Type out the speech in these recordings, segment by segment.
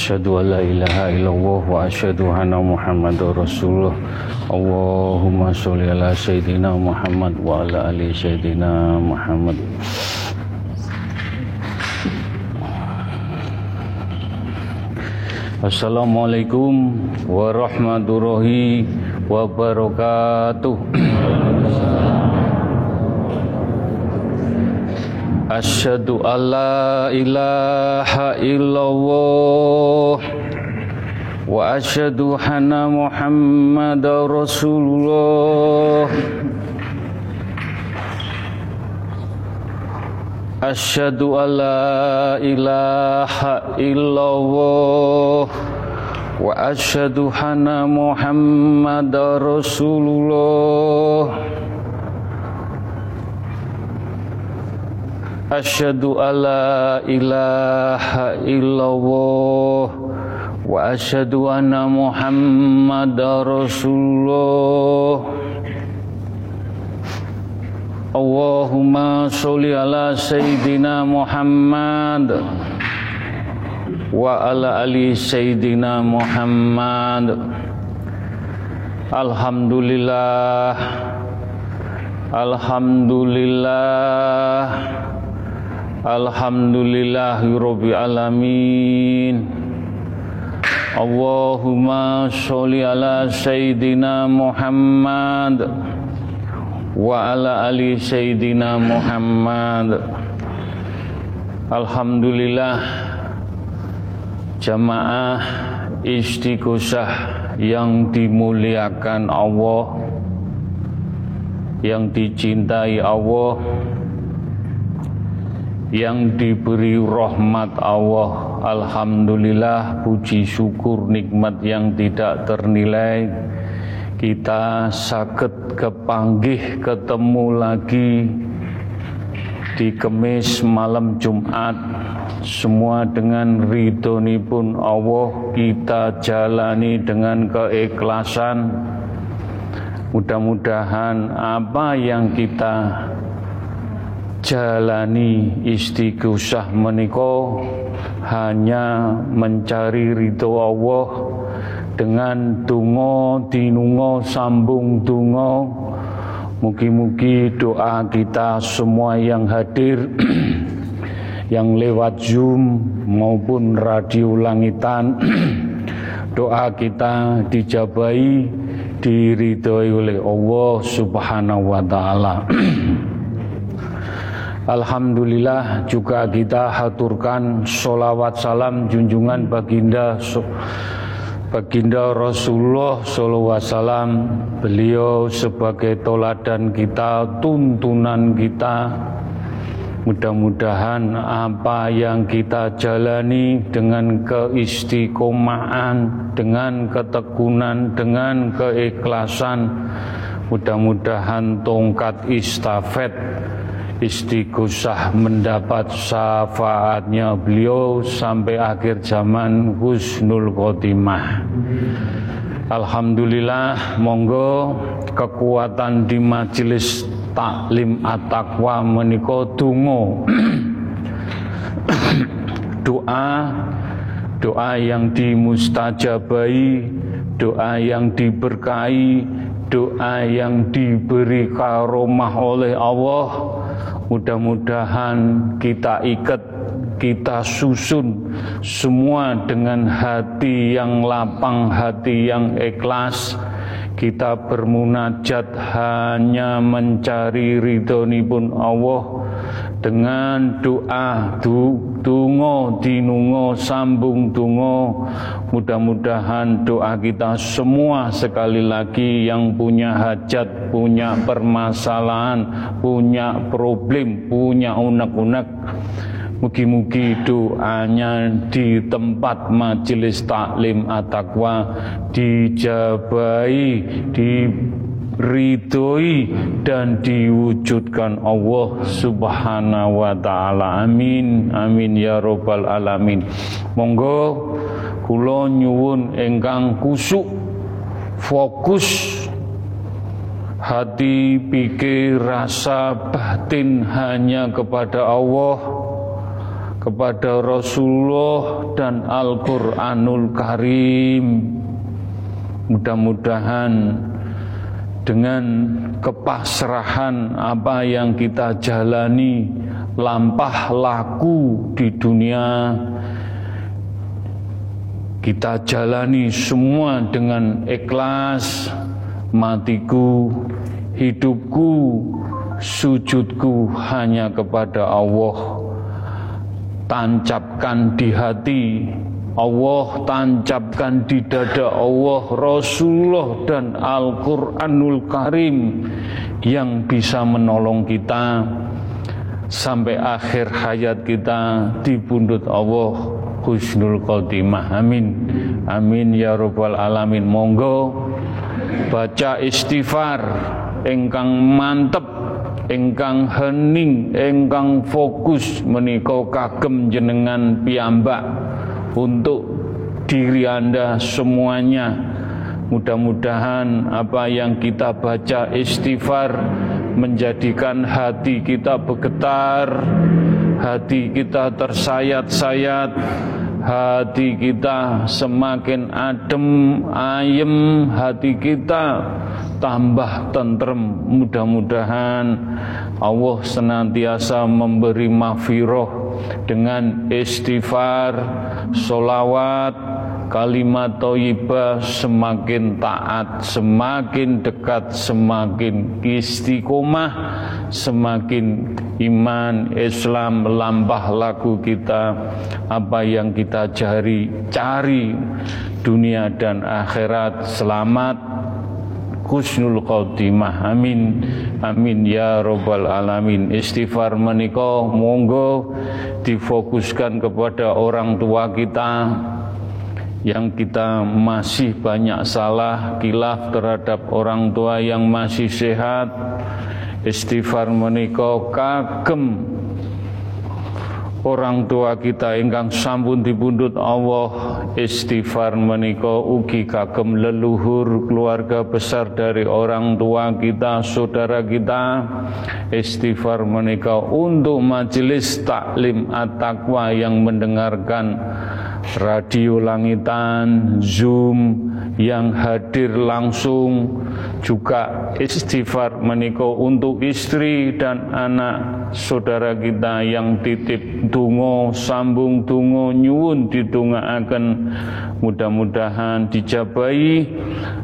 أشهد أن لا إله إلا الله وأشهد أن محمد رسول الله اللهم صل على سيدنا محمد وعلى آل سيدنا محمد Assalamualaikum warahmatullahi wabarakatuh Asyhadu an la ilaha illallah wa asyhadu anna Muhammadar Rasulullah Asyhadu an la ilaha illallah wa asyhadu anna Muhammadar Rasulullah Asyhadu an la ilaha illallah wa asyhadu anna Muhammadar Rasulullah. Allahumma sholli ala sayyidina Muhammad wa ala ali sayyidina Muhammad. Alhamdulillah. Alhamdulillah Alhamdulillahirabbil alamin. Allahumma sholli ala sayyidina Muhammad wa ala ali sayyidina Muhammad. Alhamdulillah jamaah istiqosah yang dimuliakan Allah yang dicintai Allah yang diberi rahmat Allah Alhamdulillah puji syukur nikmat yang tidak ternilai. Kita sakit kepanggih ketemu lagi di kemis malam Jumat. Semua dengan ridhoni pun Allah kita jalani dengan keikhlasan. Mudah-mudahan apa yang kita jalani istighosah menika hanya mencari ridho Allah dengan dungo dinungo sambung dungo mugi-mugi doa kita semua yang hadir yang lewat Zoom maupun radio langitan doa kita dijabai diridhoi oleh Allah Subhanahu wa taala Alhamdulillah juga kita haturkan solawat salam junjungan baginda baginda Rasulullah Sallallahu Wasallam beliau sebagai toladan kita tuntunan kita. Mudah-mudahan apa yang kita jalani dengan keistiqomahan dengan ketekunan dengan keikhlasan mudah-mudahan tongkat istafet istighosah mendapat syafaatnya beliau sampai akhir zaman husnul khotimah. Alhamdulillah monggo kekuatan di majelis taklim at-taqwa menika donga doa doa yang dimustajabai doa yang diberkahi doa yang diberi karomah oleh Allah Mudah-mudahan kita ikat, kita susun semua dengan hati yang lapang, hati yang ikhlas. Kita bermunajat hanya mencari ridhoni pun Allah dengan doa du, tungo dinungo sambung tungo mudah-mudahan doa kita semua sekali lagi yang punya hajat punya permasalahan punya problem punya unek-unek Mugi-mugi doanya di tempat majelis taklim at-taqwa dijabai, diridhoi dan diwujudkan Allah Subhanahu wa taala. Amin. Amin ya rabbal alamin. Monggo kula nyuwun ingkang kusuk fokus hati pikir rasa batin hanya kepada Allah kepada Rasulullah dan Al-Quranul Karim. Mudah-mudahan dengan kepasrahan apa yang kita jalani lampah laku di dunia kita jalani semua dengan ikhlas matiku hidupku sujudku hanya kepada Allah. Tancapkan di hati Allah tancapkan di dada Allah Rasulullah dan Al-Quranul Karim yang bisa menolong kita sampai akhir hayat kita di pundut Allah. Husnul khotimah. Amin. Amin ya rabbal alamin. Monggo baca istighfar. Engkang mantep ingkang hening ingkang fokus menika kagem jenengan piyambak untuk diri Anda semuanya. Mudah-mudahan apa yang kita baca istighfar menjadikan hati kita bergetar hati kita tersayat-sayat hati kita semakin adem ayem hati kita tambah tentrem. Mudah-mudahan Allah senantiasa memberi mafiroh dengan istighfar solawat kalimat toibah semakin taat semakin dekat semakin istiqomah semakin iman Islam melampah lagu kita apa yang kita cari cari dunia dan akhirat. Selamat husnul khotimah amin. Amin ya robbal alamin. Istighfar menika monggo difokuskan kepada orang tua kita yang kita masih banyak salah kilaf terhadap orang tua yang masih sehat. Istighfar menika kagem orang tua kita ingkang sampun dipundhut Allah istighfar menika ugi kagem leluhur keluarga besar dari orang tua kita saudara kita. Istighfar menika untuk majelis taklim at-taqwa yang mendengarkan radio langitan zoom yang hadir langsung juga istighfar menikah untuk istri dan anak saudara kita yang titip dungo sambung dungo nyuwun akan mudah-mudahan dijabai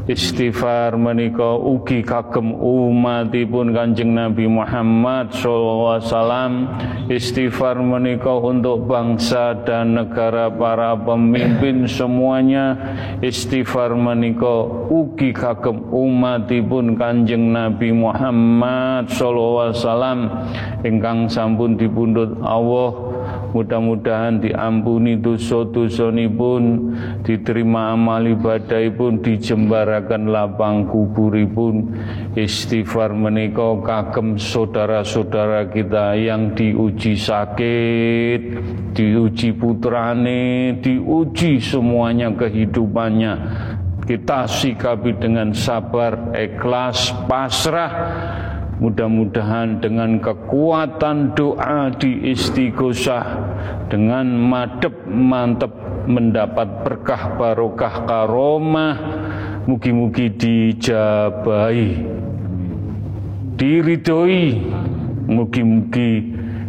istighfar menika. Ugi kagem umatipun Kanjeng Nabi Muhammad wasallam. Istighfar menika untuk bangsa dan negara para pemimpin semuanya. Istighfar menika ugi kagem umatipun Kanjeng Nabi Muhammad sallallahu alaihi wasallam ingkang sampun dipundhut Allah Mudah-mudahan diampuni dosa-dosa pun, diterima amal ibadah pun, dijembarakan lapang kuburipun. Istighfar menika kagem saudara-saudara kita yang diuji sakit, diuji putrane, diuji semuanya kehidupannya kita sikapi dengan sabar, ikhlas, pasrah. Mudah-mudahan dengan kekuatan doa di istighosah dengan madep mantep mendapat berkah barokah karomah mugi-mugi dijabai diridhoi. Mugi-mugi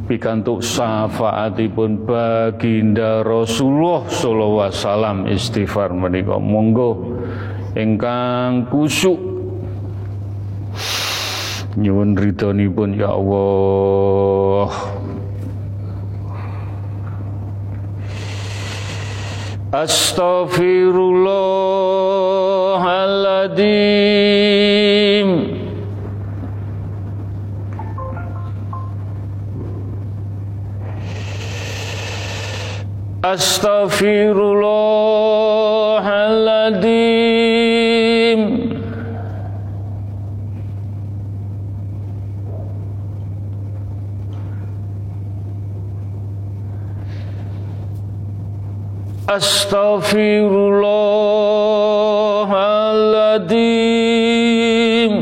pikantuk syafaatipun baginda Rasulullah sallallahu alaihi wasallam istighfar menika. Monggo ingkang kusuk. Nyuwun pun ya Allah. Astaghfirullahaladzim. Astaghfirullahaladzim Astaghfirullahaladzim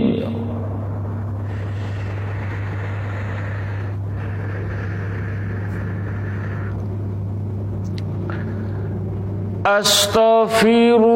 Astaghfirullahaladzim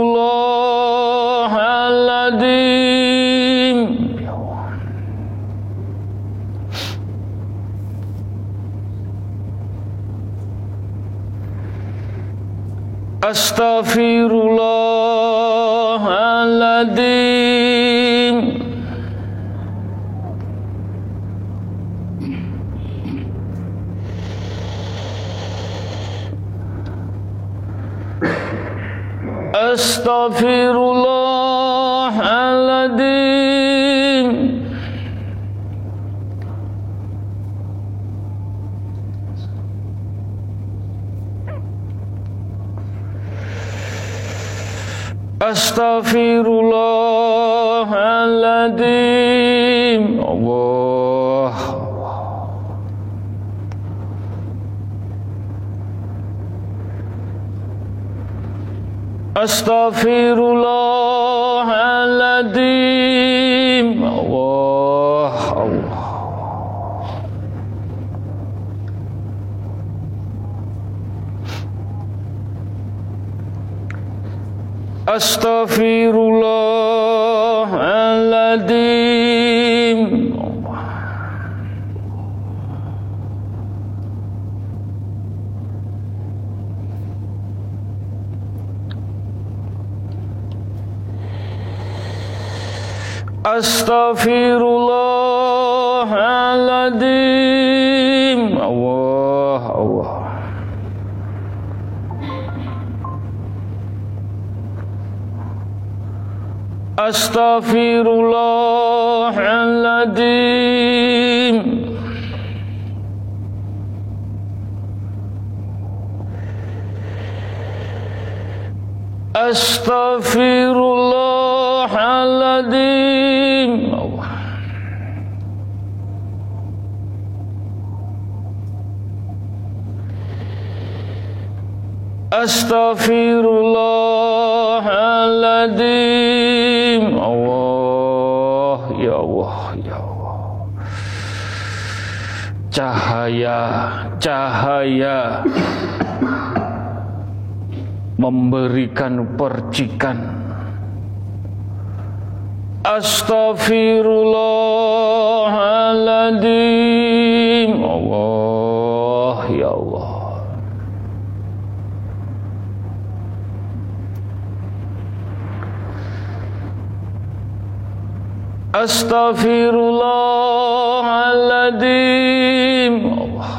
Astaghfirullahaladzim Astaghfirullahaladzim Allah ya Allah ya Allah. Cahaya cahaya. Memberikan percikan. Astaghfirullahaladzim Allah ya Allah Astaghfirullahaladzim Allah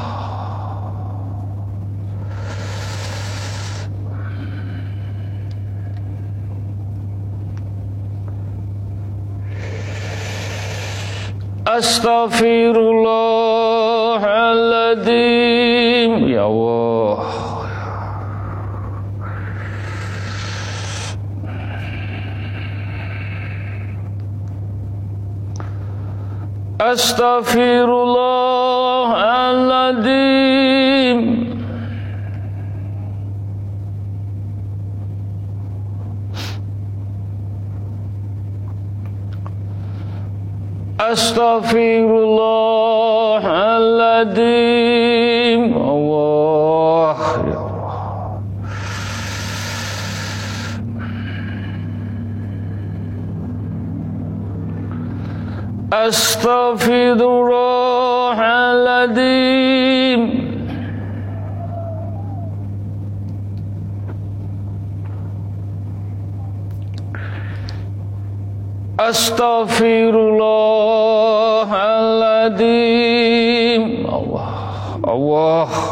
Astaghfirullahaladzim Ya Allah Astaghfirullahaladzim Astaghfirullahaladzim Allah ya Allah Astaghfirullahaladzim Astaghfirullahaladzim Allah Allah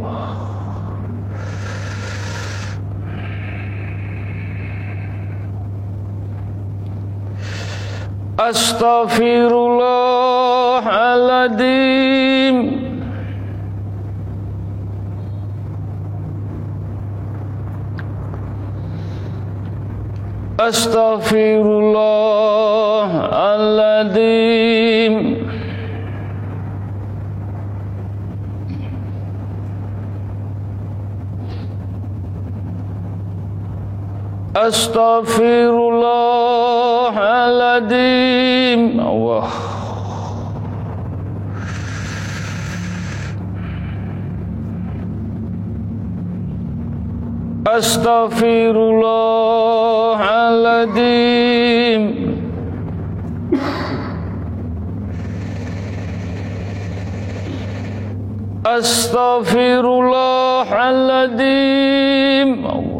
Astaghfirullahaladzim Astaghfirullahaladzim Astaghfirullahaladzim Astaghfirullahaladzim Astaghfirullahaladzim Allah Astaghfirullahaladzim Astaghfirullahaladzim Allah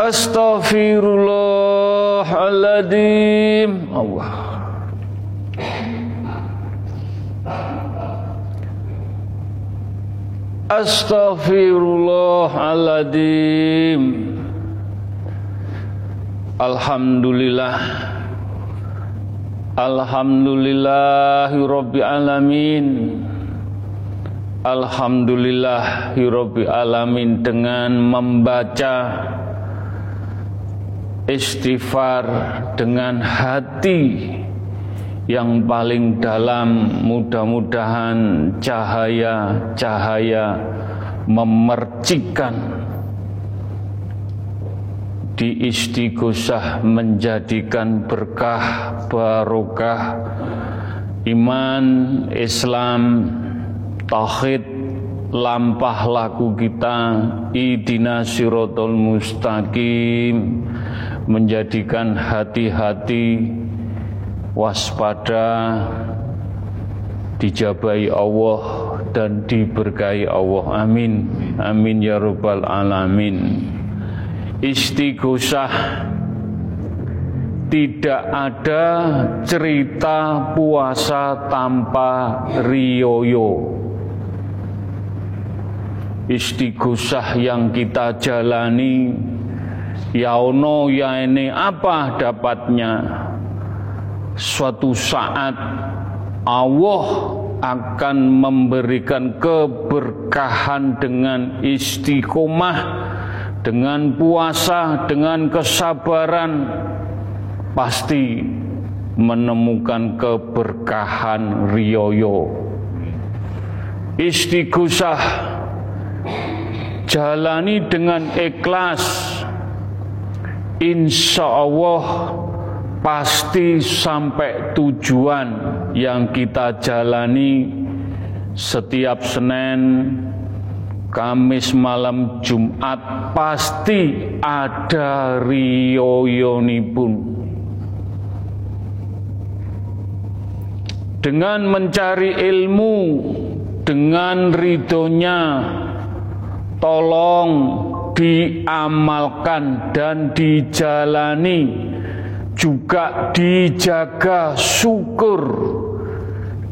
Astaghfirullahaladzim. Allah. Astaghfirullahaladzim. Alhamdulillah. Alhamdulillahi alamin Alhamdulillahi alamin dengan membaca istighfar dengan hati yang paling dalam mudah-mudahan cahaya-cahaya memercikan. Di istighosah menjadikan berkah barokah iman Islam tauhid lampah laku kita idina sirotol mustaqim. Menjadikan hati-hati waspada dijabai Allah dan diberkahi Allah. Amin. Amin ya rabbal alamin. Istighosah. Tidak ada cerita puasa tanpa riyoyo istighosah yang kita jalani. Ya ono ya ini apa dapatnya? Suatu saat Allah akan memberikan keberkahan dengan istiqomah, dengan puasa, dengan kesabaran, pasti menemukan keberkahan riyoyo. Istighosah jalani dengan ikhlas, insya Allah pasti sampai tujuan yang kita jalani setiap Senin, Kamis malam Jumat pasti ada pun. Dengan mencari ilmu, dengan ridhonya, tolong diamalkan dan dijalani. Juga dijaga syukur.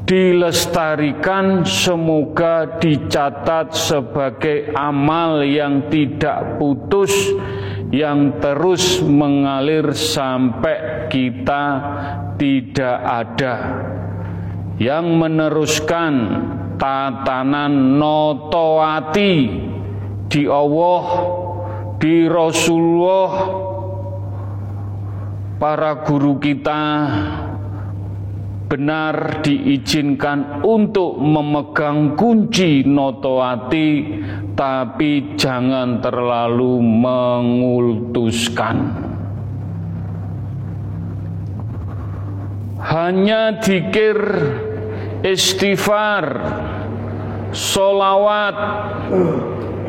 Dilestarikan semoga dicatat sebagai amal yang tidak putus yang terus mengalir sampai kita tidak ada. Yang meneruskan tatanan notoati di Allah di Rasulullah para guru kita benar diizinkan untuk memegang kunci notoati tapi jangan terlalu mengultuskan. Hanya dikir istighfar solawat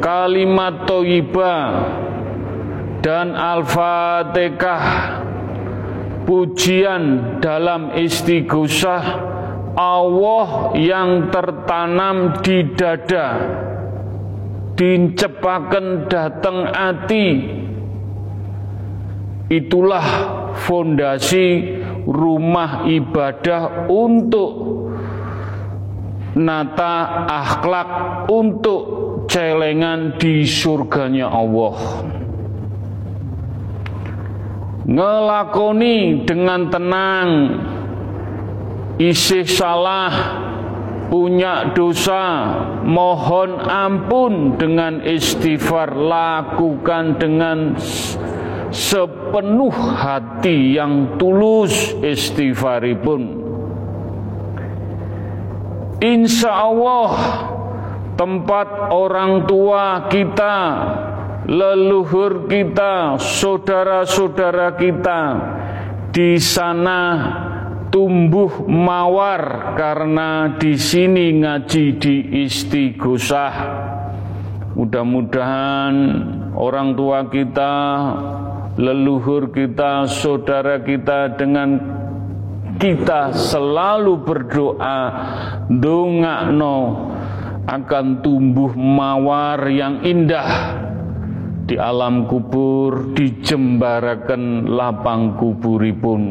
kalimat toyibah dan al-fatihah. Pujian dalam istighosah Allah yang tertanam di dada. Dincepaken dateng ati. Itulah fondasi rumah ibadah untuk nata akhlak untuk celengan di surganya Allah ngelakoni dengan tenang isih salah punya dosa, mohon ampun dengan istighfar, lakukan dengan sepenuh hati yang tulus istighfaripun. Insya Allah tempat orang tua kita, leluhur kita, saudara-saudara kita di sana tumbuh mawar karena di sini ngaji di istighosah. Mudah-mudahan orang tua kita, leluhur kita, saudara kita dengan kita selalu berdoa no akan tumbuh mawar yang indah di alam kubur dijembarakan lapang kuburipun.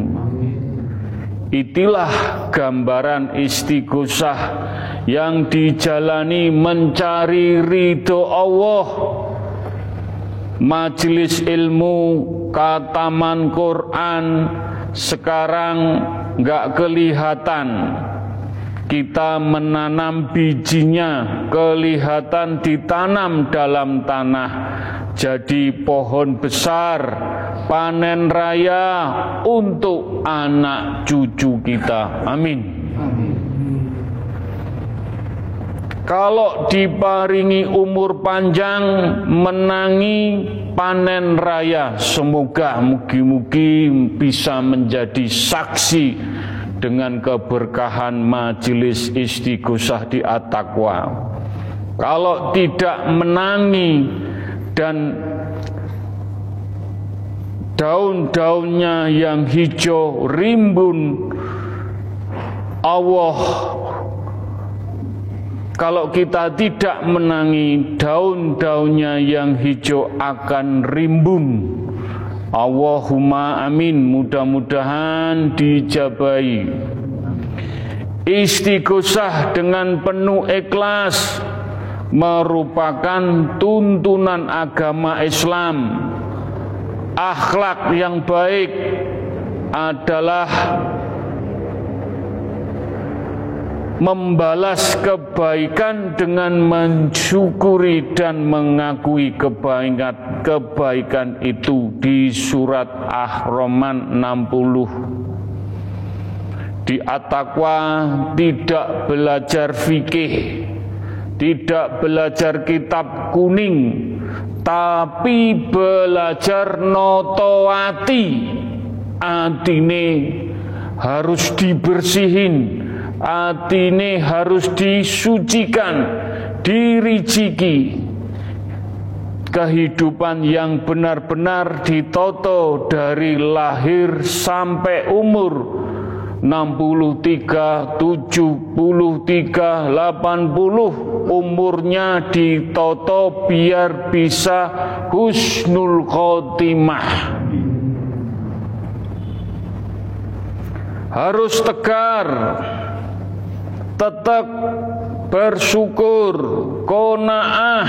Itilah gambaran istighosah yang dijalani mencari ridho Allah. Majelis ilmu kataman Quran sekarang nggak kelihatan. Kita menanam bijinya, kelihatan ditanam dalam tanah jadi pohon besar panen raya untuk anak cucu kita. Amin. Kalau diparingi umur panjang menangi panen raya, semoga mugi-mugi bisa menjadi saksi dengan keberkahan majelis istighosah di Atakwa. Kalau tidak menangi dan daun-daunnya yang hijau rimbun Allah kalau kita tidak menangi daun-daunnya yang hijau akan rimbun Allahumma amin mudah-mudahan dijabai istighosah dengan penuh ikhlas merupakan tuntunan agama Islam. Akhlak yang baik adalah membalas kebaikan dengan mensyukuri dan mengakui kebaikan kebaikan itu di surat Ahroman 60 di Atakwa tidak belajar fikih tidak belajar kitab kuning tapi belajar notoati atine harus dibersihin atine harus disucikan diriciki kehidupan yang benar-benar ditoto dari lahir sampai umur. 63, 73, 80 umurnya ditoto biar bisa husnul khotimah. Harus tegar, tetap bersyukur, konaah,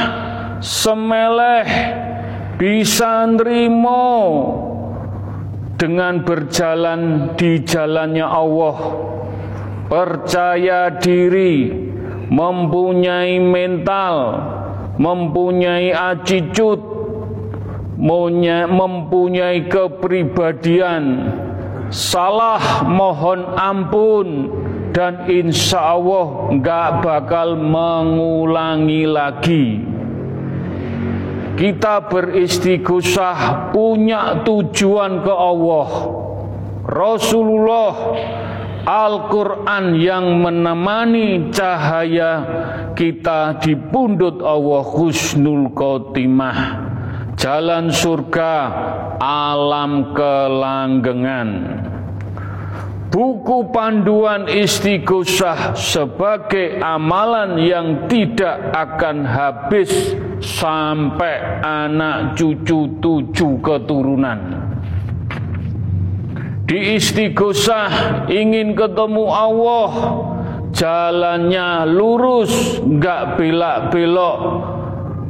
semeleh, bisa nerimo, dengan berjalan di jalannya Allah, percaya diri, mempunyai mental, mempunyai attitude, mempunyai kepribadian, salah mohon ampun, dan insya Allah nggak bakal mengulangi lagi. Kita beristighosah punya tujuan ke Allah. Rasulullah Al-Quran yang menemani cahaya kita di pundut Allah Husnul Khotimah Jalan surga alam kelanggengan Buku panduan istighosah sebagai amalan yang tidak akan habis sampai anak cucu tujuh keturunan. Di istighosah ingin ketemu Allah, jalannya lurus, nggak belak-belok,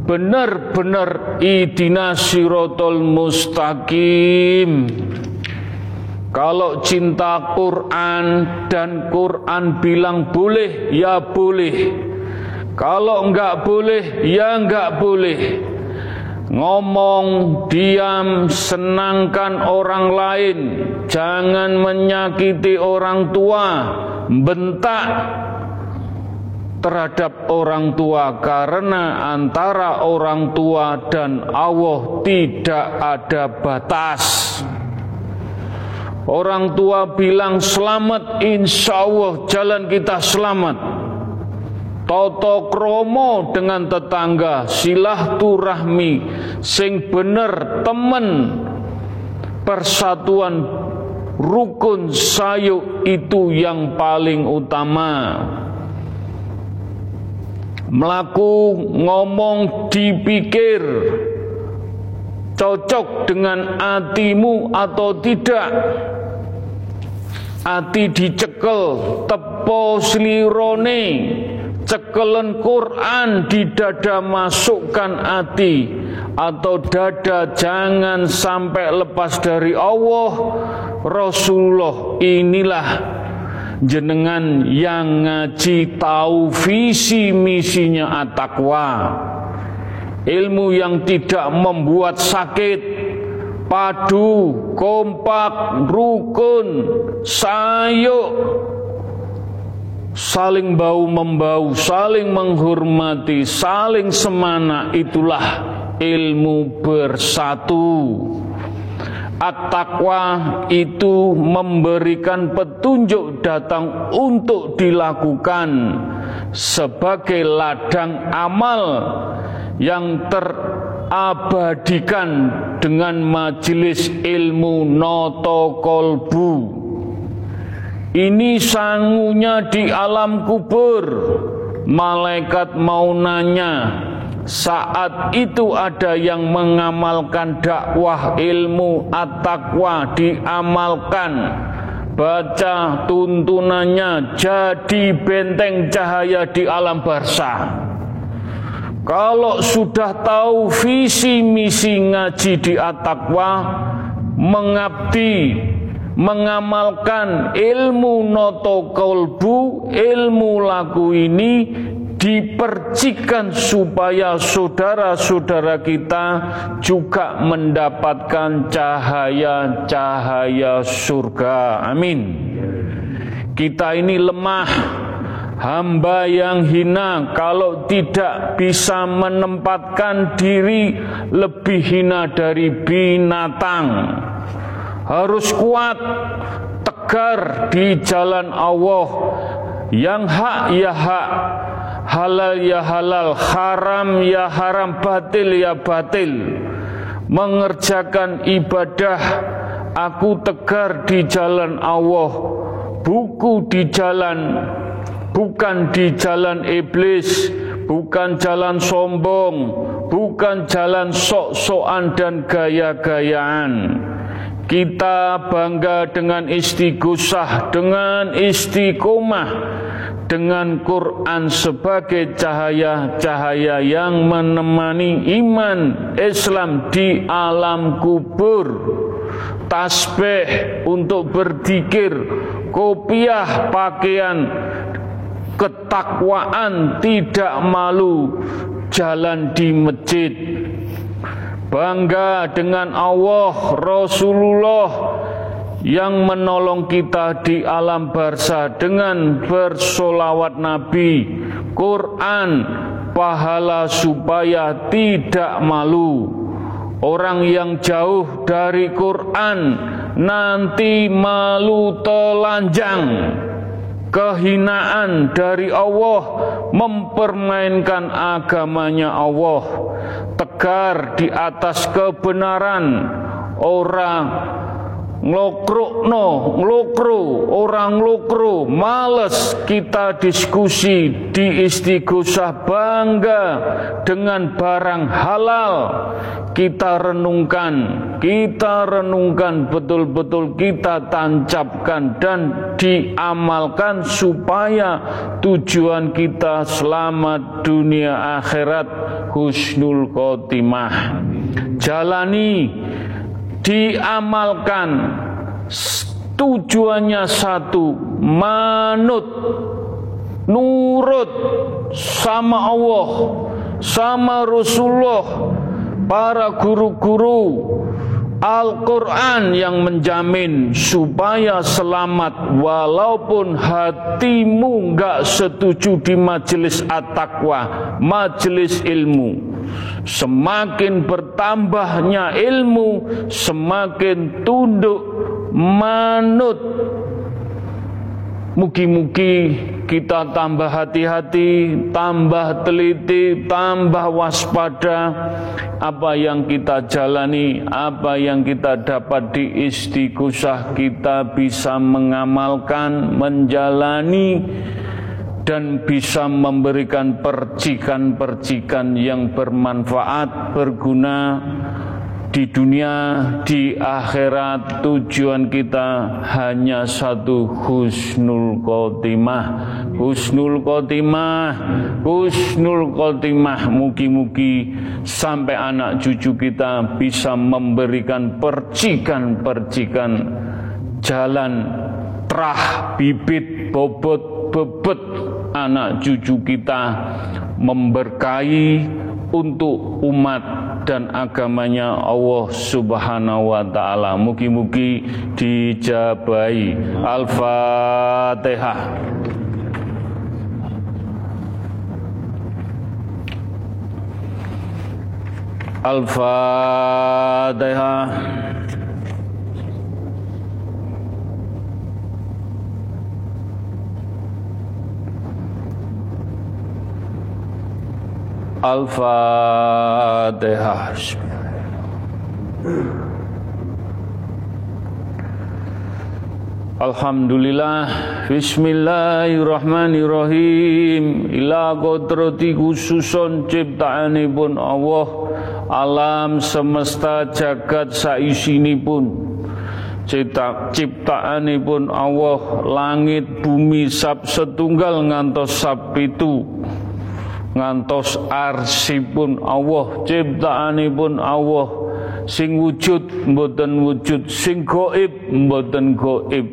benar-benar idina sirotol mustaqim. Kalau cinta Quran dan Quran bilang boleh, ya boleh. Kalau enggak boleh, ya enggak boleh. Ngomong, diam, senangkan orang lain. Jangan menyakiti orang tua. Bentak terhadap orang tua karena antara orang tua dan Allah tidak ada batas. Orang tua bilang selamat, insya Allah jalan kita selamat. Toto kromo dengan tetangga, silaturahmi, sing bener temen, persatuan rukun sayuk itu yang paling utama. Melaku ngomong dipikir cocok dengan hatimu atau tidak ati dicekel tepo slirone. Cekelen Quran di dada masukkan ati. Atau dada jangan sampai lepas dari Allah. Rasulullah inilah jenengan yang ngaji tahu visi misinya at-taqwa. Ilmu yang tidak membuat sakit padu, kompak, rukun, sayuk, saling bau membau, saling menghormati, saling semana itulah ilmu bersatu. At-taqwa itu memberikan petunjuk datang untuk dilakukan sebagai ladang amal yang ter abadikan dengan majelis ilmu noto kolbu. Ini sangunya di alam kubur. Malaikat mau nanya, saat itu ada yang mengamalkan dakwah ilmu at-taqwa diamalkan baca tuntunannya jadi benteng cahaya di alam barzah kalau sudah tahu visi misi ngaji di Atakwa, mengabdi, mengamalkan ilmu noto kolbu, ilmu lagu ini dipercikan supaya saudara-saudara kita juga mendapatkan cahaya-cahaya surga. Amin. Kita ini lemah, hamba yang hina kalau tidak bisa menempatkan diri lebih hina dari binatang. Harus kuat tegar di jalan Allah. Yang hak ya hak. Halal ya halal. Haram ya haram. Batil ya batil. Mengerjakan ibadah aku tegar di jalan Allah. Buku di jalan bukan di jalan iblis, bukan jalan sombong, bukan jalan sok-sokan dan gaya-gayaan. Kita bangga dengan istighosah, dengan istiqomah, dengan Quran sebagai cahaya-cahaya yang menemani iman Islam di alam kubur. Tasbih untuk berzikir, kopiah pakaian ketakwaan, tidak malu, jalan di masjid. Bangga dengan Allah, Rasulullah yang menolong kita di alam barza dengan bersolawat Nabi, Quran, pahala supaya tidak malu. Orang yang jauh dari Quran nanti malu telanjang kehinaan dari Allah mempermainkan agamanya Allah tegar di atas kebenaran orang no, ngelokro, orang ngelokro, males kita diskusi di istighosah bangga dengan barang halal. Kita renungkan, kita renungkan betul-betul kita tancapkan dan diamalkan supaya tujuan kita selamat dunia akhirat husnul khotimah. Jalani diamalkan tujuannya satu manut nurut sama Allah sama Rasulullah para guru-guru Al-Quran yang menjamin supaya selamat walaupun hatimu nggak setuju di majelis at-taqwa, majelis ilmu. Semakin bertambahnya ilmu, semakin tunduk manut. Mugi-mugi kita tambah hati-hati, tambah teliti, tambah waspada. Apa yang kita jalani, apa yang kita dapat di istighosah kita bisa mengamalkan, menjalani dan bisa memberikan percikan-percikan yang bermanfaat, berguna di dunia, di akhirat. Tujuan kita hanya satu husnul khotimah. Husnul khotimah husnul khotimah. Mugi-mugi sampai anak cucu kita bisa memberikan percikan-percikan jalan terah bibit bobot bebet anak cucu kita memberkahi untuk umat dan agamanya Allah Subhanahu wa taala. Mugi-mugi dijabai. Al-Fatihah. Al-Fatihah. Al-Fatihah. Alhamdulillah. Bismillahirrahmanirrahim. Ila kodrati khususon ciptaanipun Allah. Alam semesta jagat pun Cipta, ciptaanipun Allah. Langit bumi sab setunggal ngantos sab itu ngantos arsipun Allah ciptaanipun Allah. Sing wujud mboten wujud. Sing gaib mboten gaib.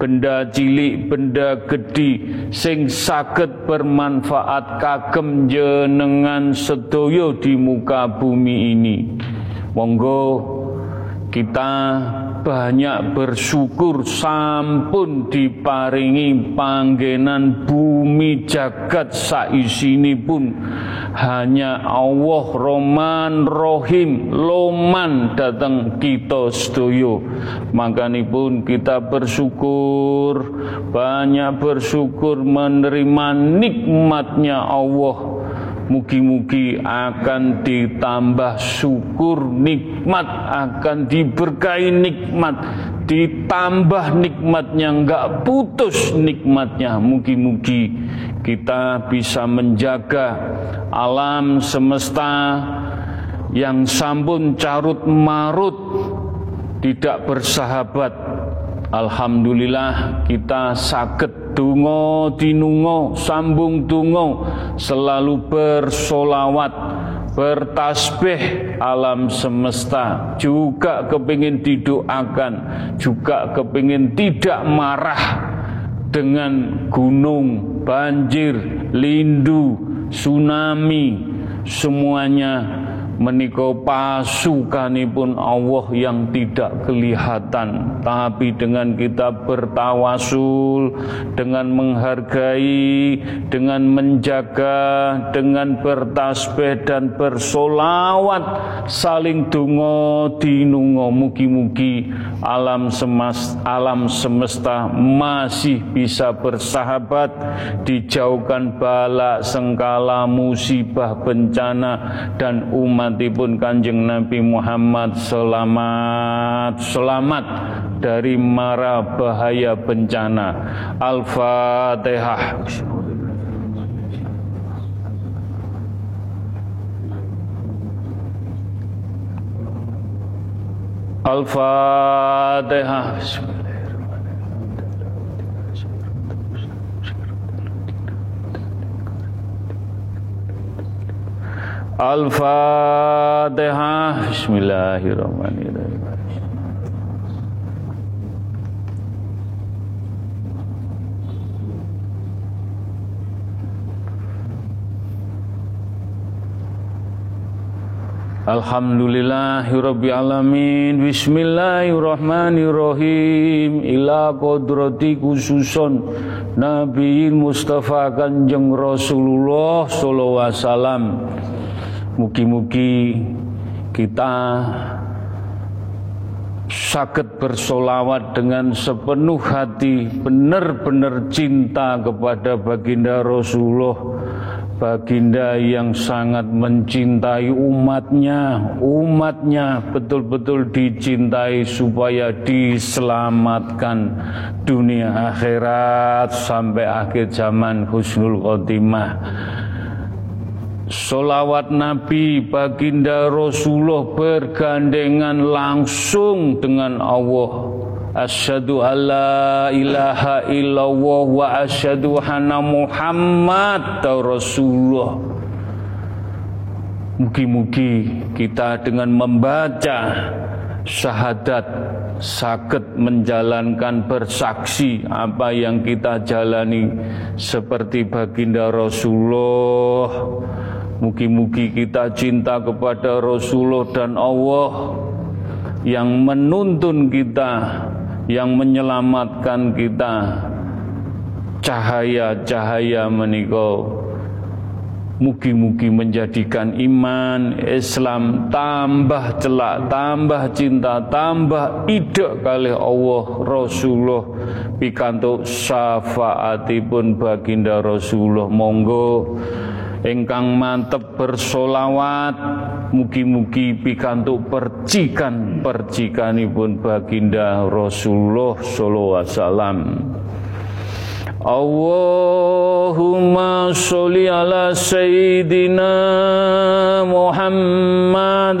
Benda cilik benda gedhi sing saged bermanfaat kagem jenengan sedaya di muka bumi ini. Monggo kita banyak bersyukur sampun diparingi panggenan bumi jagat saisini pun hanya Allah Roman Rohim Loman datang kita sedoyo pun kita bersyukur banyak bersyukur menerima nikmatnya Allah Mugi-mugi akan ditambah syukur nikmat, akan diberkahi nikmat, ditambah nikmatnya, enggak putus nikmatnya. Mugi-mugi kita bisa menjaga alam semesta yang sampun carut marut, tidak bersahabat. Alhamdulillah kita sakit Dungo dinungo sambung dungo selalu bersolawat bertasbih alam semesta. Juga kepingin didoakan juga kepingin tidak marah dengan gunung banjir lindu tsunami semuanya menika pasukanipun Allah yang tidak kelihatan tapi dengan kita bertawasul dengan menghargai dengan menjaga dengan bertasbih dan bersolawat saling dungo dinungo mugi-mugi alam semas alam semesta masih bisa bersahabat dijauhkan bala sengkala musibah bencana dan umatipun Kanjeng Nabi Muhammad selamat selamat dari mara bahaya bencana. Al-Fatihah. Al-Fatihah Al-Fatihah Bismillahirrahmanirrahim. Alhamdulillahirrabbilalamin. Bismillahirrahmanirrahim. Ila kodrati khususon Nabi Mustafa Kanjeng Rasulullah Sallallahu Alaihi Wasallam Mugi-mugi kita sakit bersolawat dengan sepenuh hati benar-benar cinta kepada baginda Rasulullah baginda yang sangat mencintai umatnya umatnya betul-betul dicintai supaya diselamatkan dunia akhirat sampai akhir zaman husnul khotimah Solawat Nabi baginda Rasulullah bergandengan langsung dengan Allah. Asyhadu alla ilaha illallah wa asyhadu anna Muhammad Rasulullah. Mugi-mugi kita dengan membaca syahadat sakit menjalankan bersaksi apa yang kita jalani seperti baginda Rasulullah Mugi-mugi kita cinta kepada Rasulullah dan Allah yang menuntun kita, yang menyelamatkan kita. Cahaya-cahaya menikah Mugi-mugi menjadikan iman Islam tambah celak, tambah cinta, tambah ide kali Allah Rasulullah. Pikantuk syafaatipun baginda Rasulullah. Monggo ingkang mantep bersolawat mugi-mugi pikantuk percikan percikanipun baginda Rasulullah sallallahu alaihi wasallam. Allahumma sholli ala sayyidina Muhammad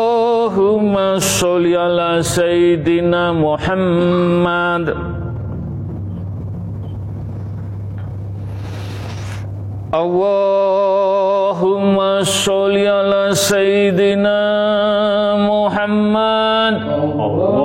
Allahumma sholli ala sayyidina Muhammad Allahumma sholli ala sayyidina Muhammad Allahumma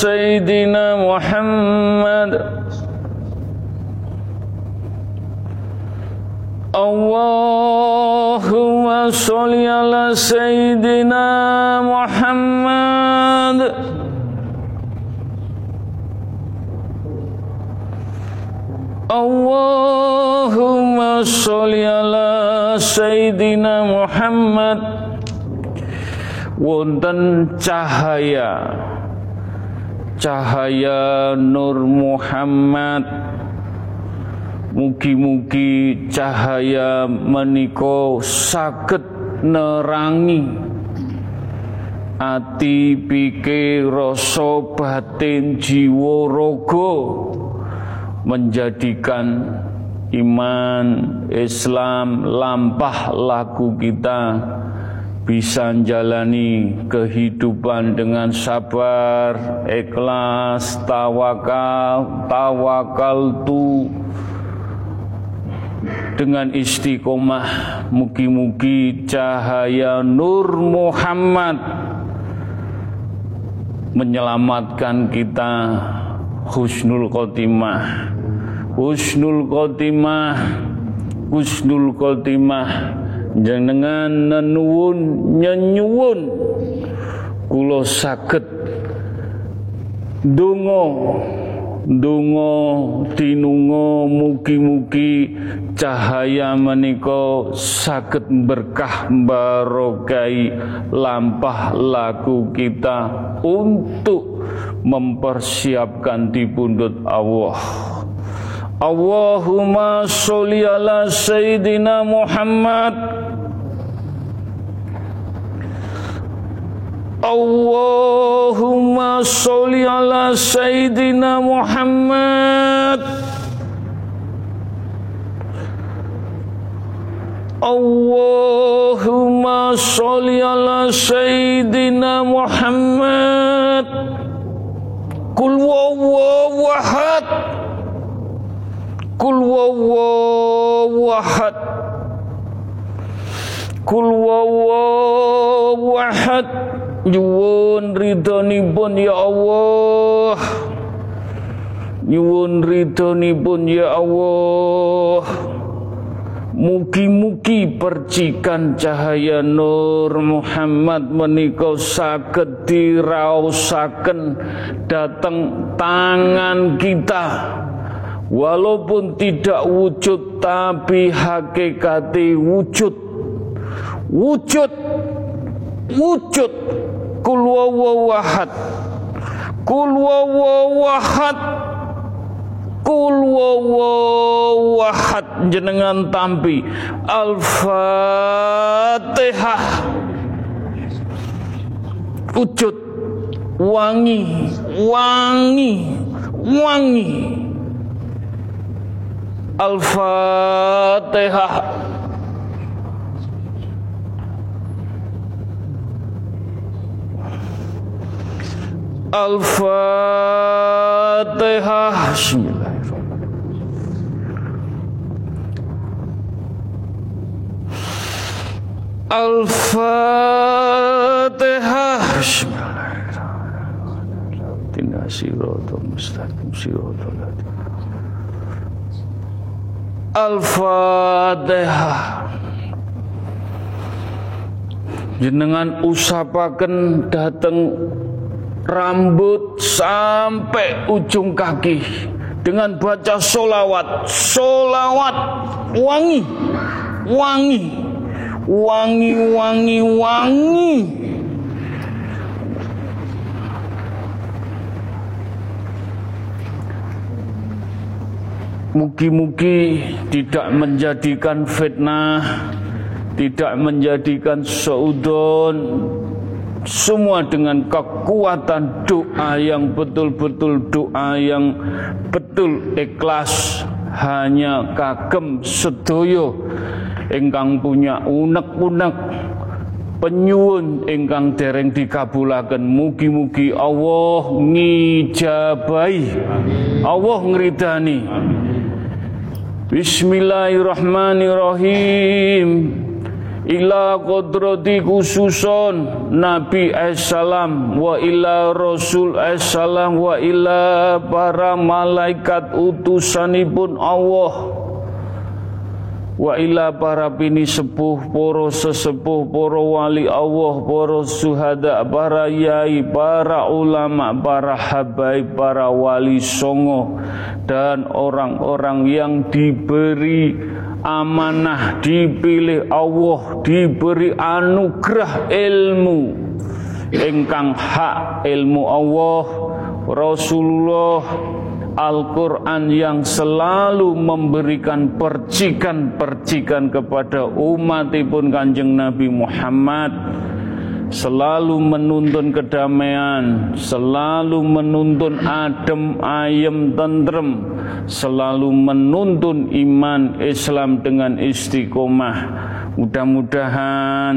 سيدنا محمد اللهم صل على سيدنا محمد اللهم صل على سيدنا محمد wonten cahaya cahaya Nur Muhammad. Mugi-mugi cahaya menika saged nerangi. Ati pikir rasa batin jiwa raga menjadikan iman Islam lampah laku kita bisa menjalani kehidupan dengan sabar, ikhlas, tawakal, tawakal tu. Dengan istiqomah mugi-mugi cahaya Nur Muhammad menyelamatkan kita. Husnul khotimah. Husnul khotimah. Husnul khotimah jenengan nenuwun nyenyuwun kula saged donga donga tinunga mugi-mugi cahaya menika saged berkah barokai lampah laku kita untuk mempersiapkan di pundut Allah. Allahumma sholli ala sayyidina Muhammad Allahumma sholli ala sayyidina Muhammad Allahumma sholli ala sayyidina Muhammad Kul wallahu ahad Kul wallahu ahad Kul wallahu ahad Nyuwun ridhonipun ya Allah. Nyuwun ridhonipun ya Allah. Mugi-mugi percikan cahaya Nur Muhammad menika saged diraosaken datang tangan kita. Walaupun tidak wujud tapi hakikati wujud. Wujud. Wujud kul wawahad kul wawahad kul wawahad jenengan tampi. Al-fatihah. Wujud. Wangi. Wangi. Wangi. Al-fatihah Al-Fatihah Bismillahirrahmanirrahim Al-Fatihah Al-Fatihah jenengan usapaken dateng rambut sampai ujung kaki. Dengan baca solawat. Solawat. Wangi. Wangi. Wangi wangi wangi. Mugi-mugi tidak menjadikan fitnah, tidak menjadikan seudon, semua dengan kekuatan doa yang betul-betul doa yang betul ikhlas. Hanya kagem sedoyo ingkang punya unek-unek penyuwun ingkang dereng dikabulaken. Mugi-mugi Allah ngijabahi Allah ngridani. Bismillahirrahmanirrahim ila kodrati khususon Nabi Assalam wa ila Rasul Assalam wa ila para malaikat utusanipun Allah. Wa ila para bini sepuh poro sesepuh poro wali Allah poro suhada para yai para ulama para habaib para wali songo dan orang-orang yang diberi amanah dipilih Allah diberi anugerah ilmu. Ingkang hak ilmu Allah Rasulullah Al-Quran yang selalu memberikan percikan-percikan kepada umatipun kanjeng Nabi Muhammad selalu menuntun kedamaian, selalu menuntun adem, ayem, tentrem, selalu menuntun iman Islam dengan istiqomah. Mudah-mudahan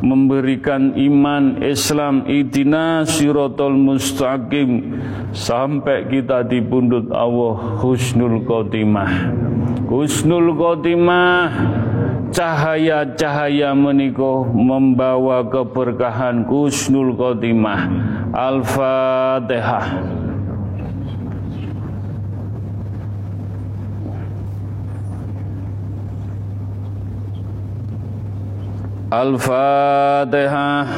memberikan iman Islam idina sirotol mustaqim sampai kita di pundut Allah husnul khotimah. Husnul khotimah cahaya-cahaya meniko membawa keberkahan Kusnul khotimah. Al-fatihah. Al-fatihah.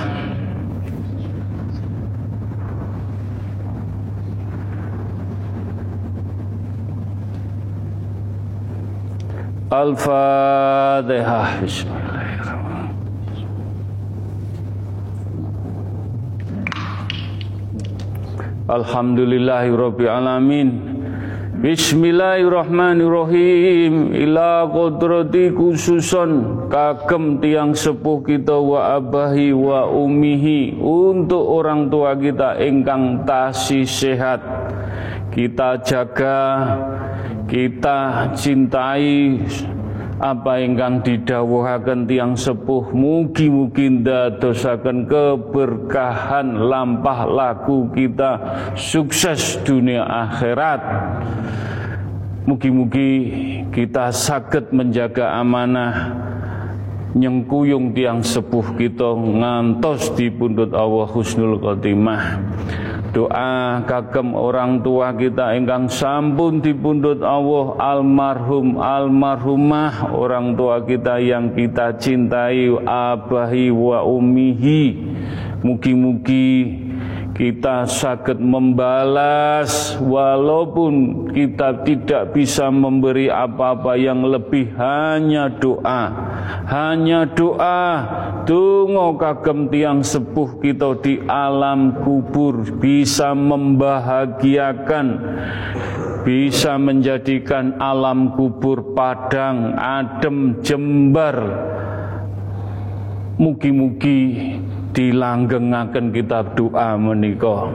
Al-Fatihah. Bismillahirrahmanirrahim. Alhamdulillahirabbil alamin. Bismillahirrahmanirrahim Ila kodrati khususon Kagem tiang sepuh kita Wa abahi wa umihi Untuk orang tua kita Engkang tasih sehat Kita jaga Kita cintai apa ingkang didhawuhaken tiang sepuh. Mugi-mugi ndadosaken keberkahan lampah laku kita sukses dunia akhirat. Mugi-mugi kita sakit menjaga amanah nyengkuyung tiang sepuh kita ngantos di pundut Allah husnul khotimah doa kagem orang tua kita ingkang sampun dipundhut Allah almarhum almarhumah orang tua kita yang kita cintai abahi wa ummihi mugi-mugi kita sakit membalas walaupun kita tidak bisa memberi apa-apa yang lebih hanya doa hanya doa tunggu kagem tiang sepuh kita di alam kubur bisa membahagiakan bisa menjadikan alam kubur padang adem jembar mugi-mugi dilanggengaken kitab doa menika.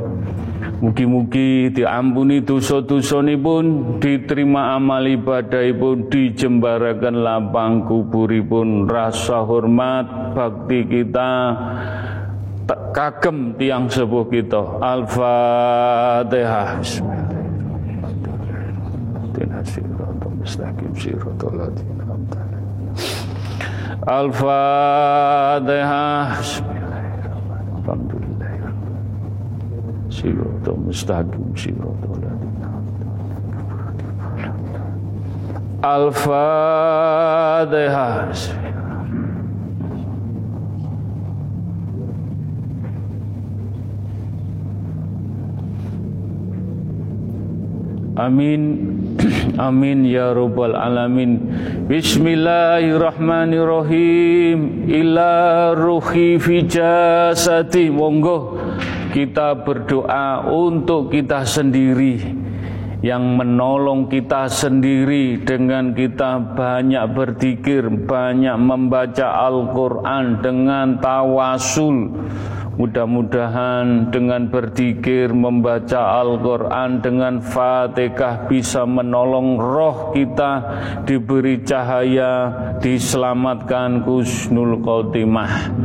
Mugi-mugi diampuni dosa-dosa pun diterima amal ibadahipun, dijembaraken lapang kuburipun, rasa hormat bakti kita kagem tiang sepuh kita. Al-Fatihah. Al-Fatihah. Alhamdulillah. Siratal mustaqim siratal Al-Fatihah. Amin Amin ya rabbal alamin. Bismillahirrahmanirrahim. Ila ruhi fi jasati Monggo kita berdoa untuk kita sendiri. Yang menolong kita sendiri dengan kita banyak berzikir, banyak membaca Al-Quran dengan tawasul Mudah-mudahan dengan berzikir, membaca Al-Quran dengan Fatihah bisa menolong roh kita diberi cahaya, diselamatkan kusnul khotimah.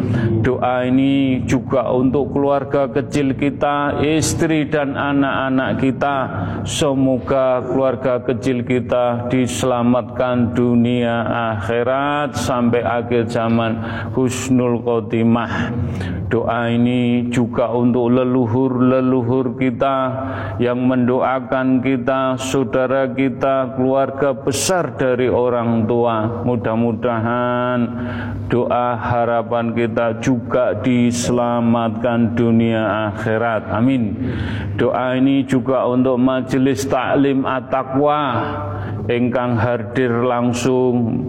Doa ini juga untuk keluarga kecil kita, istri dan anak-anak kita. Semoga keluarga kecil kita diselamatkan dunia akhirat sampai akhir zaman husnul khotimah. Doa ini juga untuk leluhur-leluhur kita yang mendoakan kita, saudara kita, keluarga besar dari orang tua. Mudah-mudahan doa harapan kita juga diselamatkan dunia akhirat. Amin. Doa ini juga untuk majelis taklim at-taqwa engkang hadir langsung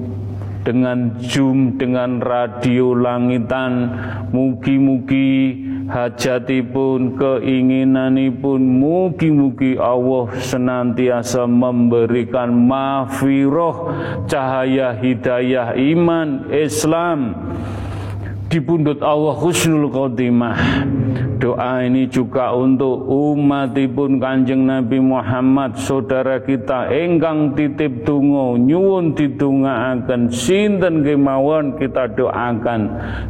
dengan Zoom, dengan radio langitan, mugi-mugi hajatipun, keinginanipun, mugi-mugi Allah senantiasa memberikan mafiroh, cahaya hidayah iman, Islam, di pundut Allah husnul khotimah. Doa ini juga untuk umatipun Kanjeng Nabi Muhammad saudara kita engkang titip tungo nyuwun didongaaken sinten kemawon kita doakan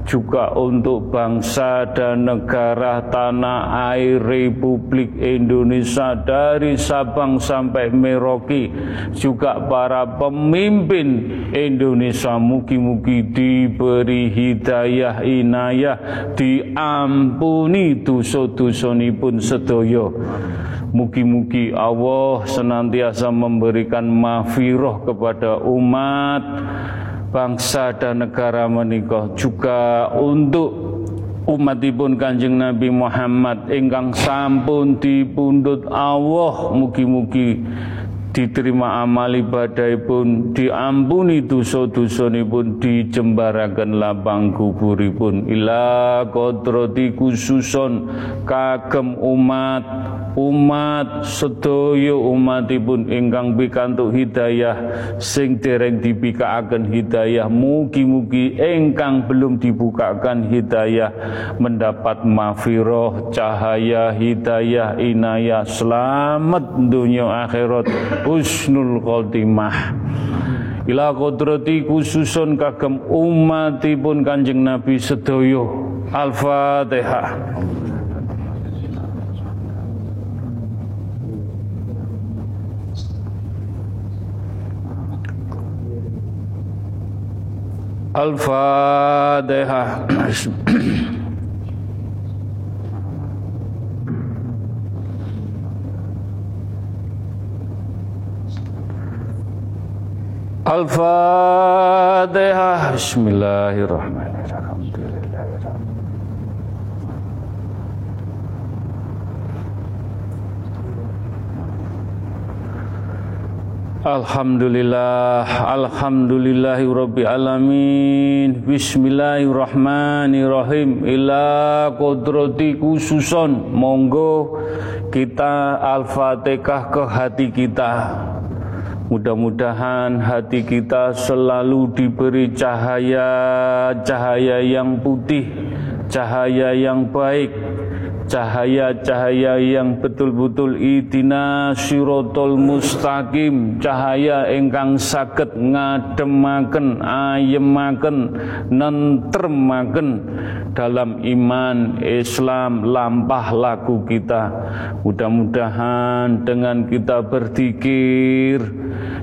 juga untuk bangsa dan negara tanah air Republik Indonesia dari Sabang sampai Merauke juga para pemimpin Indonesia. Mugi-mugi diberi hidayah inayah diampuni dosa-dosanipun sedaya. Mugi-mugi Allah senantiasa memberikan mafiroh kepada umat bangsa dan negara menikah juga untuk umatipun Kanjeng Nabi Muhammad. Ingkang sampun dipundhut Allah mugi-mugi diterima amal ibadahipun diampuni dosa pun dijembaraken lapang kuburipun. Ila kodrati khususon kagem umat umat sedaya umatipun ingkang pikantuk hidayah sing dereng dibikaaken hidayah mugi-mugi ingkang belum dibukakan hidayah mendapat mafiroh cahaya hidayah inayah selamat dunia akhirat husnul khotimah. Ila kodrati khususun kagem umatipun kanjeng Nabi sedoyo Al-Fatihah. Al-Fatihah. Al-Fatihah. Bismillahirrahmanirrahim. Alhamdulillah Alhamdulillahi Rabbi Alamin Bismillahirrahmanirrahim Ila kodrati khususon Monggo kita Al-Fatihah ke hati kita Mudah-mudahan hati kita selalu diberi cahaya Cahaya yang putih Cahaya yang baik cahaya-cahaya yang betul-betul itina sirotol mustaqim cahaya ingkang saged ngademaken ayemaken nentremaken dalam iman Islam lampah laku kita mudah-mudahan dengan kita berzikir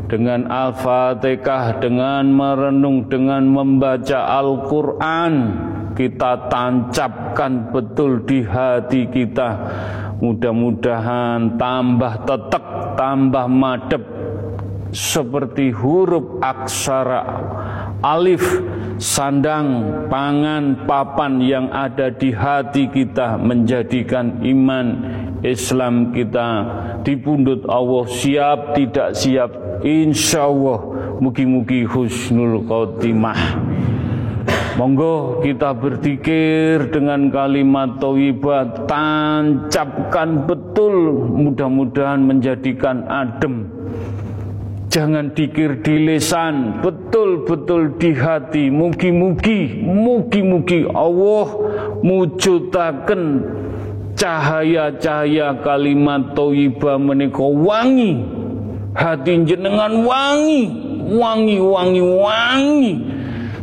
dengan Al-Fatihah dengan merenung dengan membaca Al-Qur'an kita tancapkan betul di hati kita. Mudah-mudahan tambah tetek, tambah madep seperti huruf aksara alif, sandang, pangan, papan yang ada di hati kita menjadikan iman Islam kita dipundut Allah siap tidak siap insya Allah mugi-mugi husnul khotimah Monggo kita berzikir dengan kalimat tauhid tancapkan betul mudah-mudahan menjadikan adem. Jangan dikir di lesan, betul-betul di hati. Mugi-mugi, mugi-mugi Allah mujudaken cahaya-cahaya kalimat thayyibah menika wangi. Hati jenengan wangi, wangi, wangi, wangi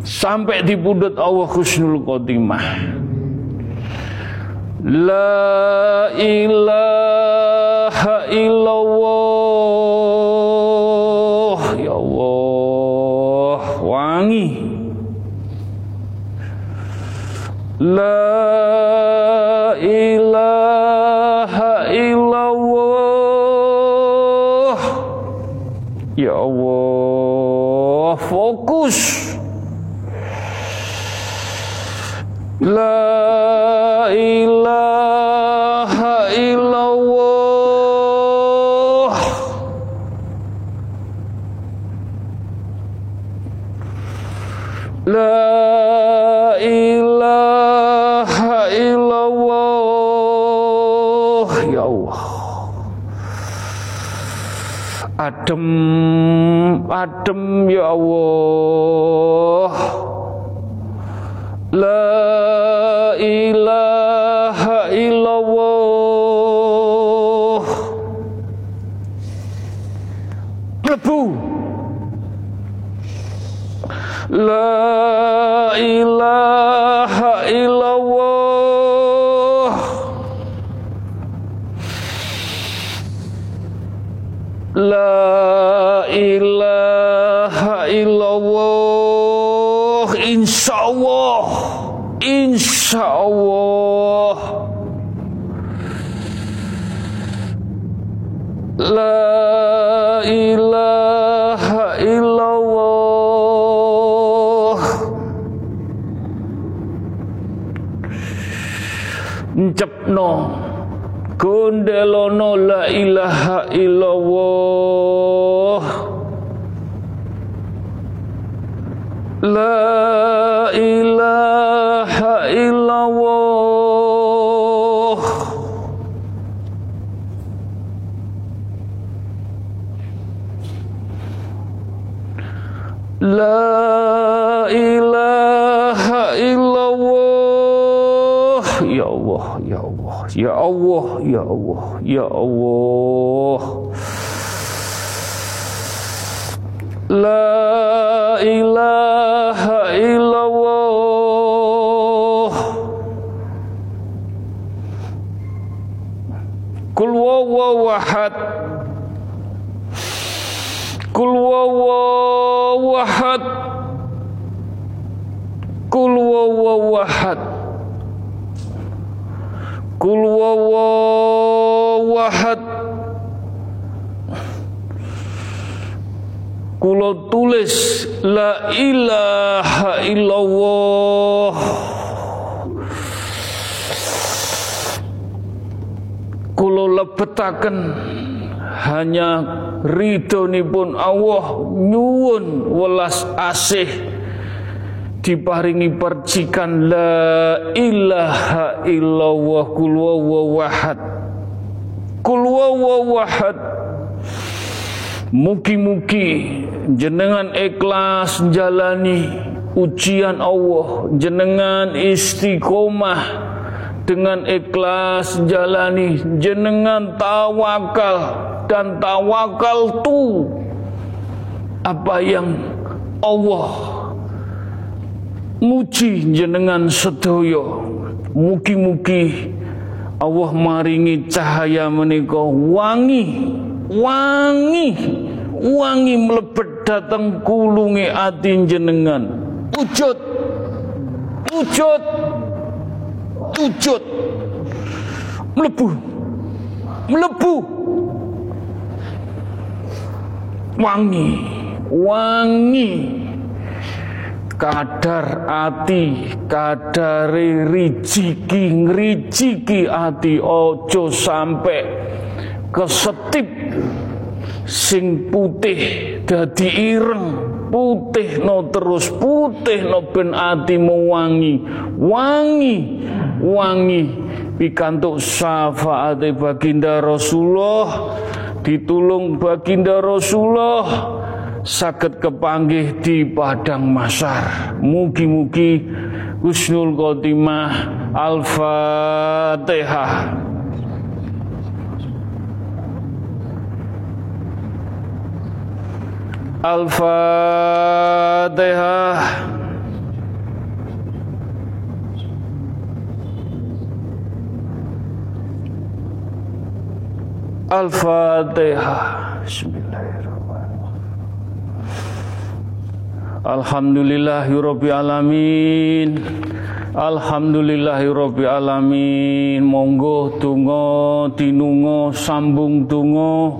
sampai di pundut Allah khusnul khotimah La ilaha illallah Wangi La ilaha illallah. Ya Allah Fokus. La Adem Allah, Ya Allah La ilaha illallah Kul wawawahad Kul wawawahad Kul wawawahad Kul wawawahad Kulo tulis La ilaha illallah Kulo lebetaken hanya ridhonipun Allah nyuwun welas asih. Diparingi percikan la ilaha illallah kul wawahad kul wawahad mugi-mugi jenengan ikhlas jalani ujian Allah jenengan istiqomah dengan ikhlas jalani jenengan tawakal dan tawakal tu apa yang Allah muji jenengan sedoyo mugi-mugi Allah maringi cahaya menika. Wangi wangi wangi melebet datang kulungi ati jenengan. Wujud wujud wujud melebu. Melebu. Wangi. Wangi. Kadar ati kadare rijiki ngrijiki ati ojo sampai kesetip sing putih dadi ireng putih no terus putih no ben ati mewangi. Wangi wangi. Pikantuk syafaat baginda Rasulullah. Ditulung baginda Rasulullah. Sakit kepanggih di padang masar. Mugi-mugi Husnul Khotimah Al-Fatihah Al-Fatihah Al-Fatihah Bismillahirrahmanirrahim. Alhamdulillahirabbil alamin. Alhamdulillahirabbil alamin. Monggo donga tinunga sambung donga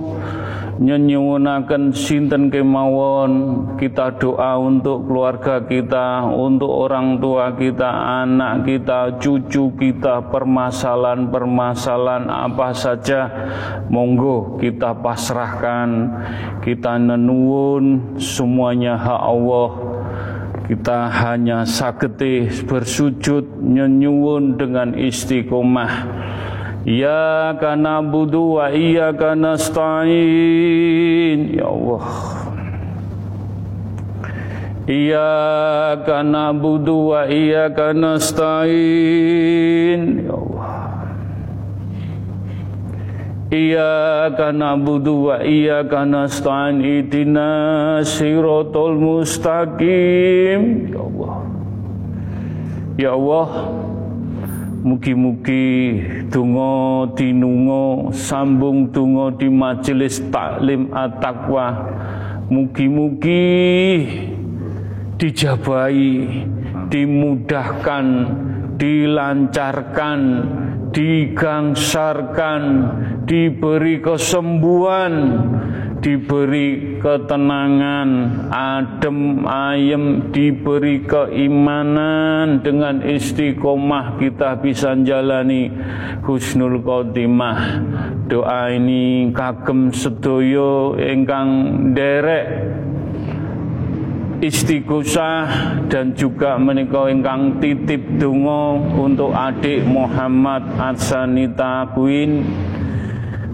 nyenyuwunaken sinten kemawon? Kita doa untuk keluarga kita untuk orang tua kita anak kita cucu kita permasalahan-permasalahan apa saja. Monggo kita pasrahkan kita nenuwun semuanya hak Allah. Kita hanya sagete bersujud nyenyuwun dengan istiqomah Iyyaka na'budu wa iyyaka nasta'in. Ya Allah. Iyyaka na'budu wa iyyaka nasta'in. Ya Allah. Iyyaka na'budu wa iyyaka nasta'in. Ihdina siratal mustaqim. Ya Allah. Ya Allah Mugi-mugi dungo dinungo sambung dungo di majelis taklim at-taqwa. Mugi-mugi dijabai, dimudahkan, dilancarkan, digangsarkan, diberi kesembuhan, diberi ketenangan, adem ayem, diberi keimanan dengan istiqomah kita bisa jalani husnul khotimah. Doa ini kagem sedoyo ingkang derek istighosah dan juga menika ingkang titip donga untuk adik Muhammad Atsanita Queen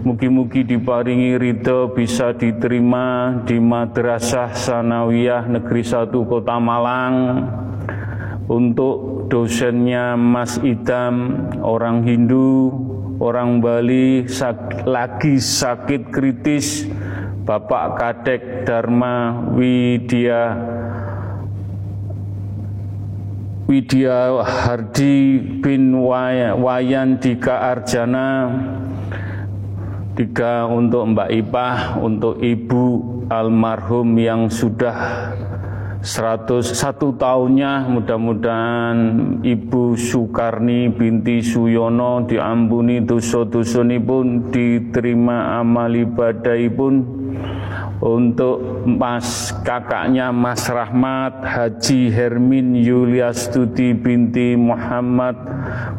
Mugi-mugi diparingi ridho bisa diterima di Madrasah Sanawiyah Negeri 1 Kota Malang. Untuk dosennya Mas Idam orang Hindu orang Bali sak, lagi sakit kritis Bapak Kadek Dharma Widya Widya Hardi bin Wayan Dika Arjana Tiga untuk Mbak Ipah, untuk Ibu almarhum yang sudah 101 tahunnya. Mudah-mudahan Ibu Sukarni binti Suyono diampuni dosa-dosa pun diterima amal ibadah pun untuk Mas kakaknya Mas Rahmat Haji Hermin Yuliastuti binti Muhammad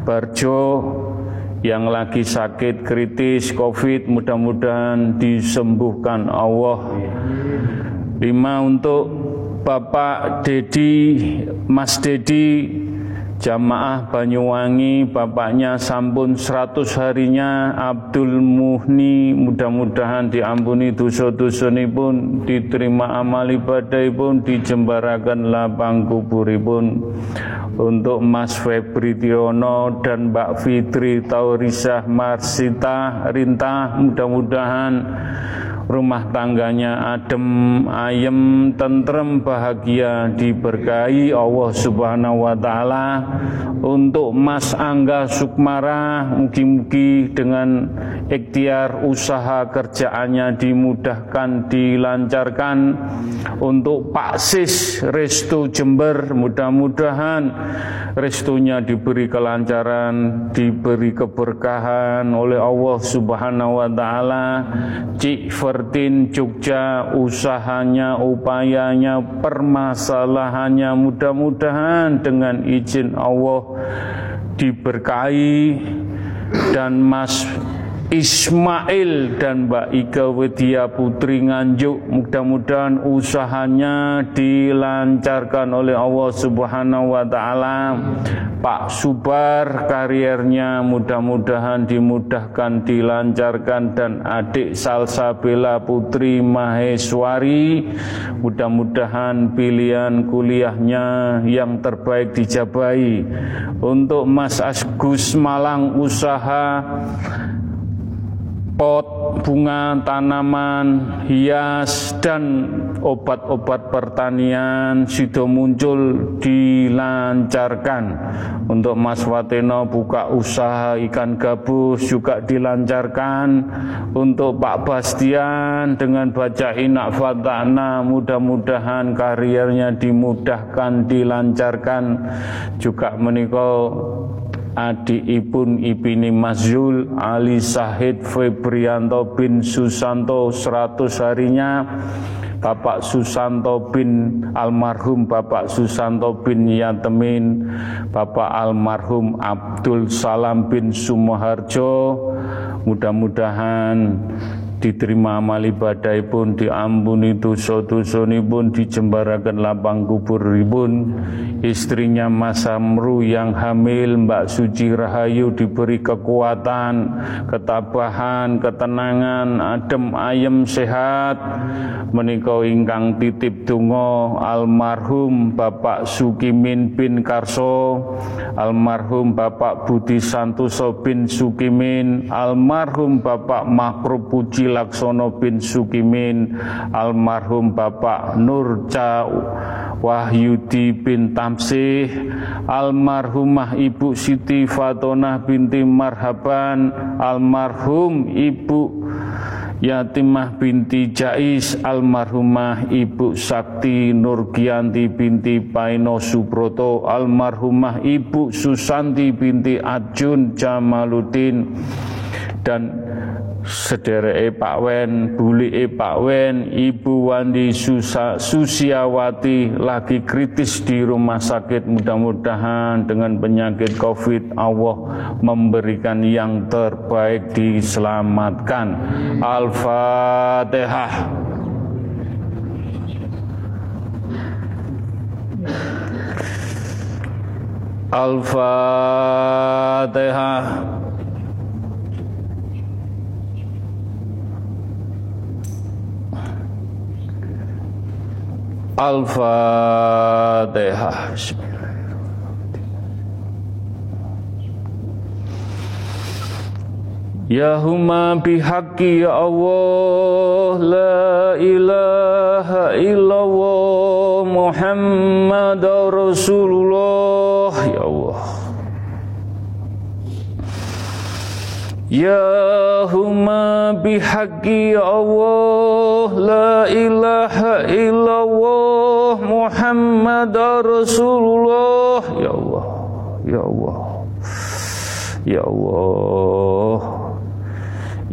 Barjo yang lagi sakit kritis COVID mudah-mudahan disembuhkan Allah. Lima untuk Bapak Dedi, Mas Dedi, jamaah Banyuwangi, bapaknya sampun 100 harinya Abdul Muhni, mudah-mudahan diampuni dosa-dosa pun, diterima amal ibadah pun, dijembarakan lapang kuburipun. Untuk Mas Febri Tiono dan Mbak Fitri Taurisah Marsita Rintah mudah-mudahan rumah tangganya adem, ayem, tentrem, bahagia, diberkahi Allah Subhanahu wa taala. Untuk Mas Angga Sukmara, mugi-mugi dengan ikhtiar usaha kerjaannya dimudahkan, dilancarkan. Untuk Pak Sis Restu Jember, mudah-mudahan restunya diberi kelancaran, diberi keberkahan oleh Allah Subhanahu wa taala. Cik Vertin Jogja usahanya, upayanya, permasalahannya mudah-mudahan dengan izin Allah diberkahi dan Mas Ismail dan Mbak Ika Widya Putri Nganjuk mudah-mudahan usahanya dilancarkan oleh Allah Subhanahu wa taala. Pak Subar kariernya mudah-mudahan dimudahkan dilancarkan dan adik Salsabela Putri Maheswari mudah-mudahan pilihan kuliahnya yang terbaik dijabai. Untuk Mas Asgus Malang usaha pot, bunga, tanaman, hias, dan obat-obat pertanian sudah muncul dilancarkan. Untuk Mas Wateno buka usaha ikan gabus juga dilancarkan. Untuk Pak Bastian dengan baca inak fatana mudah-mudahan karirnya dimudahkan, dilancarkan. Juga menikah adikipun Ibini Mazul Ali Sahid Febrianto bin Susanto 100 harinya Bapak Susanto bin almarhum Bapak Susanto bin Yatemin Bapak almarhum Abdul Salam bin Sumoharjo. Mudah-mudahan diterima amal ibadah pun diampuni dosa-dosa pun dijembarakan lapang kubur pun istrinya Mas Amru yang hamil Mbak Suci Rahayu diberi kekuatan ketabahan ketenangan adem ayem sehat. Menikah ingkang titip tungo almarhum Bapak Sukimin bin Karso almarhum Bapak Budi Santoso bin Sukimin almarhum Bapak Makro Puji Laksono bin Sukimin, almarhum Bapak Nurca Wahyudi bin Tamsih, almarhumah Ibu Siti Fatonah binti Marhaban, almarhum Ibu Yatimah binti Jais almarhumah Ibu Sakti Nurgianti binti Paino Subroto almarhumah Ibu Susanti binti Ajun Jamaluddin dan sedereke Pak Wen, bulike Pak Wen, Ibu Wandi Susa, Susiawati lagi kritis di rumah sakit. Mudah-mudahan dengan penyakit Covid Allah memberikan yang terbaik diselamatkan. Al-Fatihah. Al-Fatihah. Al-Fatihah. Ya huma bihaqi ya Allah La ilaha illallah Muhammad Rasulullah Ya Allah Ya huma bihaqi ya Allah La ilaha illallah Muhammad Rasulullah Ya Allah Ya Allah Ya Allah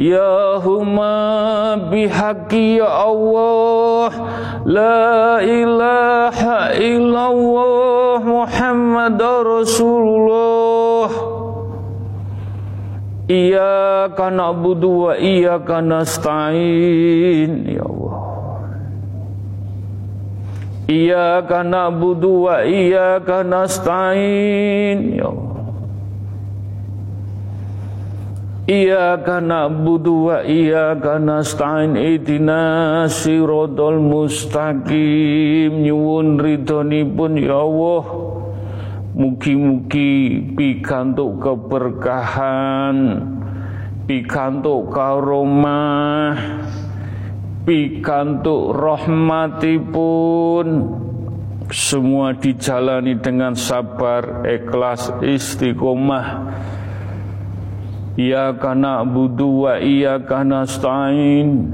Ya huma bihaqi ya Allah La ilaha illallah Muhammad Rasulullah Iyyaka na'budu wa iyyaka nasta'in. Ya Allah. Iyyaka na'budu wa iyyaka nasta'in. Ya Allah. Iyyaka na'budu wa iyyaka nasta'in. Ihdina siratal mustaqim. Nyuwun ridhonipun ya Allah Mugi-mugi pikantuk keberkahan, pikantuk karomah, pikantuk rahmatipun, semua dijalani dengan sabar, ikhlas, istiqomah. Ya kana budu wa iya kana stain.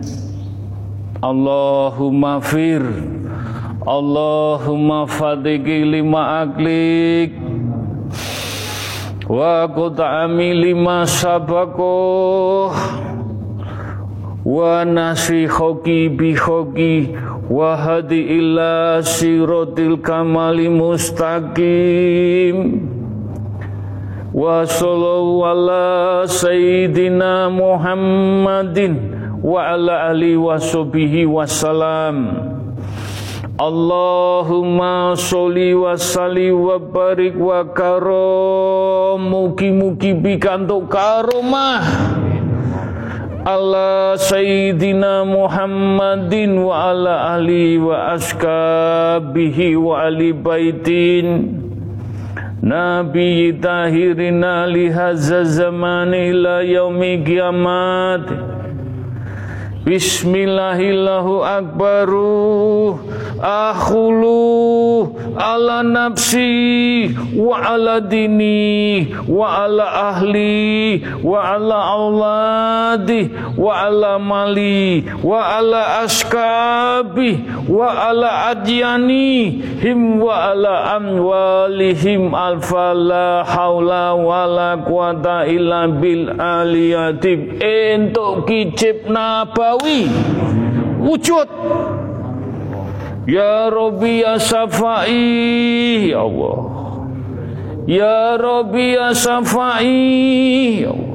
Allahumma fir Allahumma fadiki lima aklik wa qut'ami lima sabako wa nasi khoki bi khoki wa hadi illa sirotil kamali mustaqim wa sallallahu ala sayyidina muhammadin wa ala alihi wa sahbihi wa salam Allahumma sholli wa salli wa barik wa karom. Mugi-mugi bikantuk karomah. Ala sayyidina Muhammadin wa ala ahli wa askabihi wa ali baitin. Nabi tahirina lihaza zaman ila yaumi kiamat Bismillahillahu akbaru akhulu ala nafsi wa ala dini wa ala ahli wa ala auladi wa ala mali wa ala askabi wa ala adyani him wa ala amwalihim alfa la haula wa la quwata illa bil aliyatib. Entuk kicip nabawi wujud. Ya Rabbi ya Safai Ya Allah. Ya Rabbi ya Safai Ya Allah.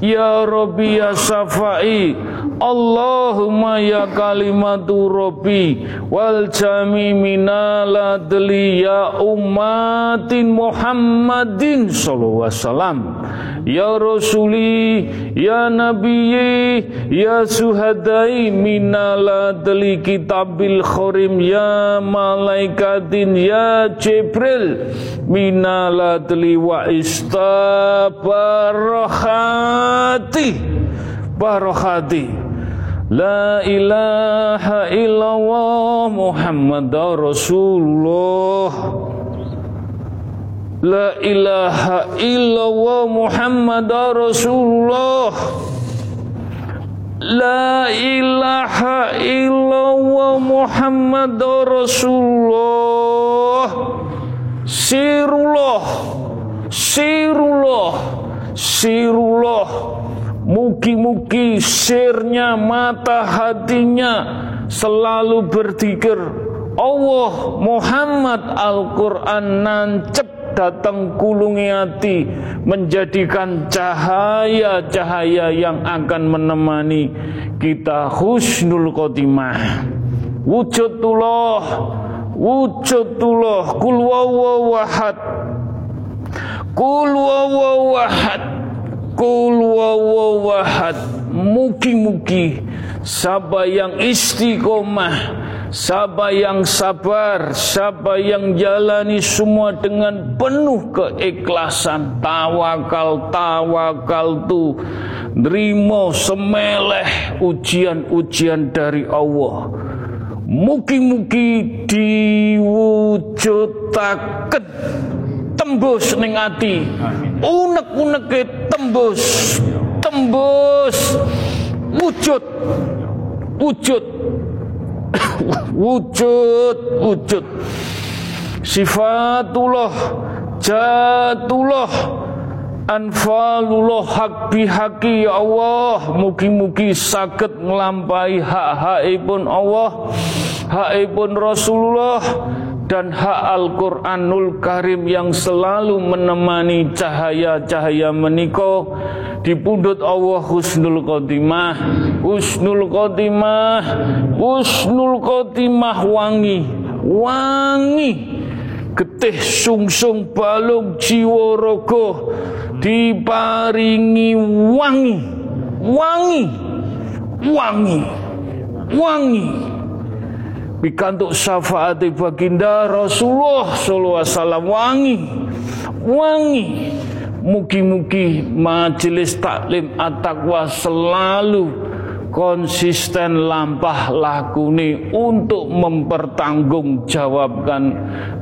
Ya Rabbi ya Safai Allahumma ya kalimatu Rabbi wal jami minala ya ummatin Muhammadin sallallahu alaihi wasallam. Ya Rasuli, Ya Nabi, Ya Suhadai Minaladli Kitabil Khorim Ya Malaikatin Ya Jibril Minaladli Wa Istabarahati Barahati La ilaha illallah Muhammad Rasulullah. La ilaha illallah Muhammad Rasulullah. La ilaha illallah Muhammad Rasulullah. Sirullah. Sirullah. Sirullah Mugi-mugi sirnya mata hatinya selalu berzikir Allah Muhammad Al-Quran nancep datang kulungi hati menjadikan cahaya-cahaya yang akan menemani kita husnul khotimah. Wujudullah wujudullah. Kul wawawahad Kul wawawahad Mugi-mugi yang istiqomah Siapa yang sabar Siapa yang jalani semua dengan penuh keikhlasan. Tawakal, tawakal tu. Nerimo semeleh ujian-ujian dari Allah. Mugi-mugi diwujudaken tembus ning ati. Unek-uneke tembus tembus. Wujud wujud. Wujud wujud. Sifatullah jatullah. Anfalullah hak bihaki ya Allah. Mugi-mugi saged nglampahi hak-hakipun Allah. Hakipun Rasulullah dan hak Al-Quranul Karim yang selalu menemani cahaya-cahaya meniko di pundut Allah Husnul Khotimah. Husnul Khotimah Husnul Khotimah wangi wangi. Getih sungsung balung jiwa rogo diparingi wangi wangi wangi wangi Bikantuk syafaat baginda Rasulullah sallallahu alaihi wasallam. Wangi. Wangi. Mugi-mugi majelis taklim at-taqwa selalu konsisten lampah lakuni untuk mempertanggungjawabkan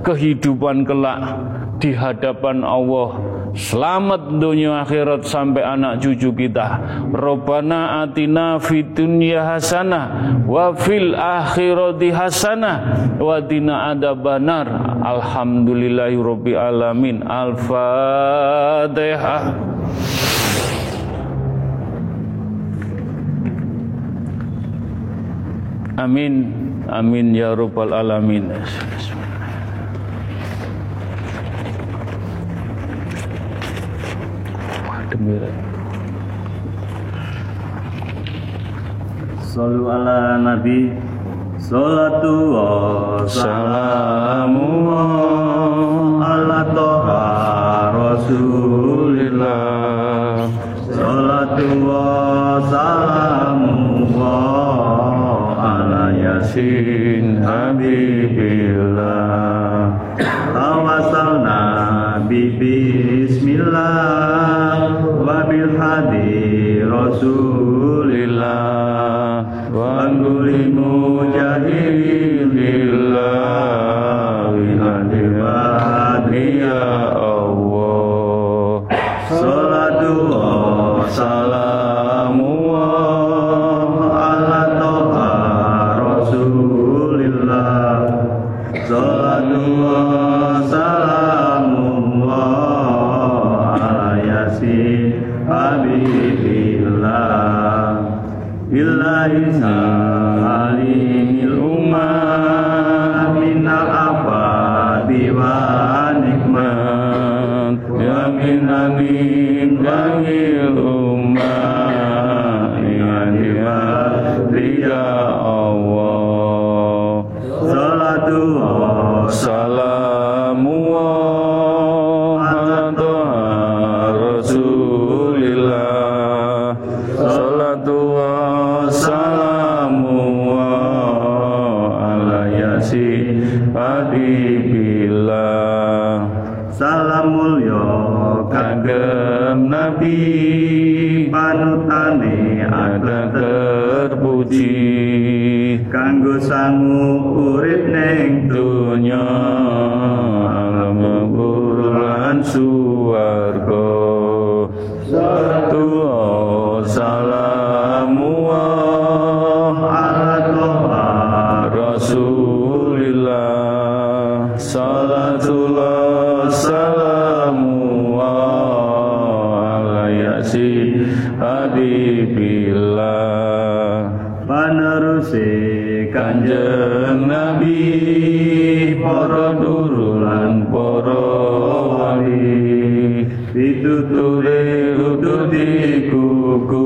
kehidupan kelak di hadapan Allah Selamat dunia akhirat sampai anak cucu kita. Robbana atina fid dunya hasanah wa fil akhirati hasanah wa dina adabanar. Alhamdulillahi rabbil alamin. Al-Fatihah. Amin. Amin ya rabbal alamin. Sallu ala Nabi. Salatu wa salamu ala toha Rasulillah. Salatu wa salamu ala Yasin Habibillah. Tawasalna bi bismillah wa bil hadi rasulillah wa wali Pituture Tutur dikukuti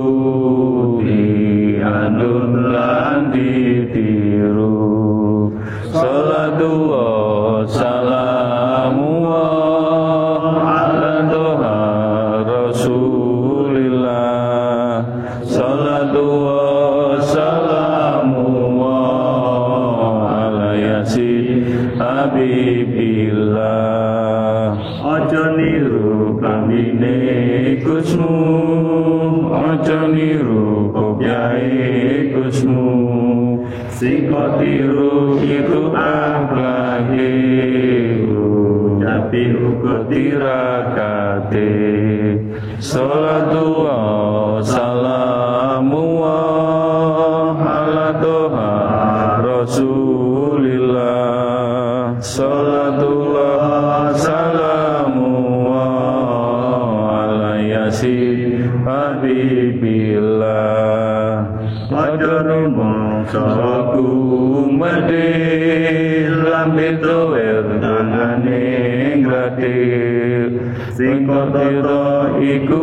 anut lan ditiru ku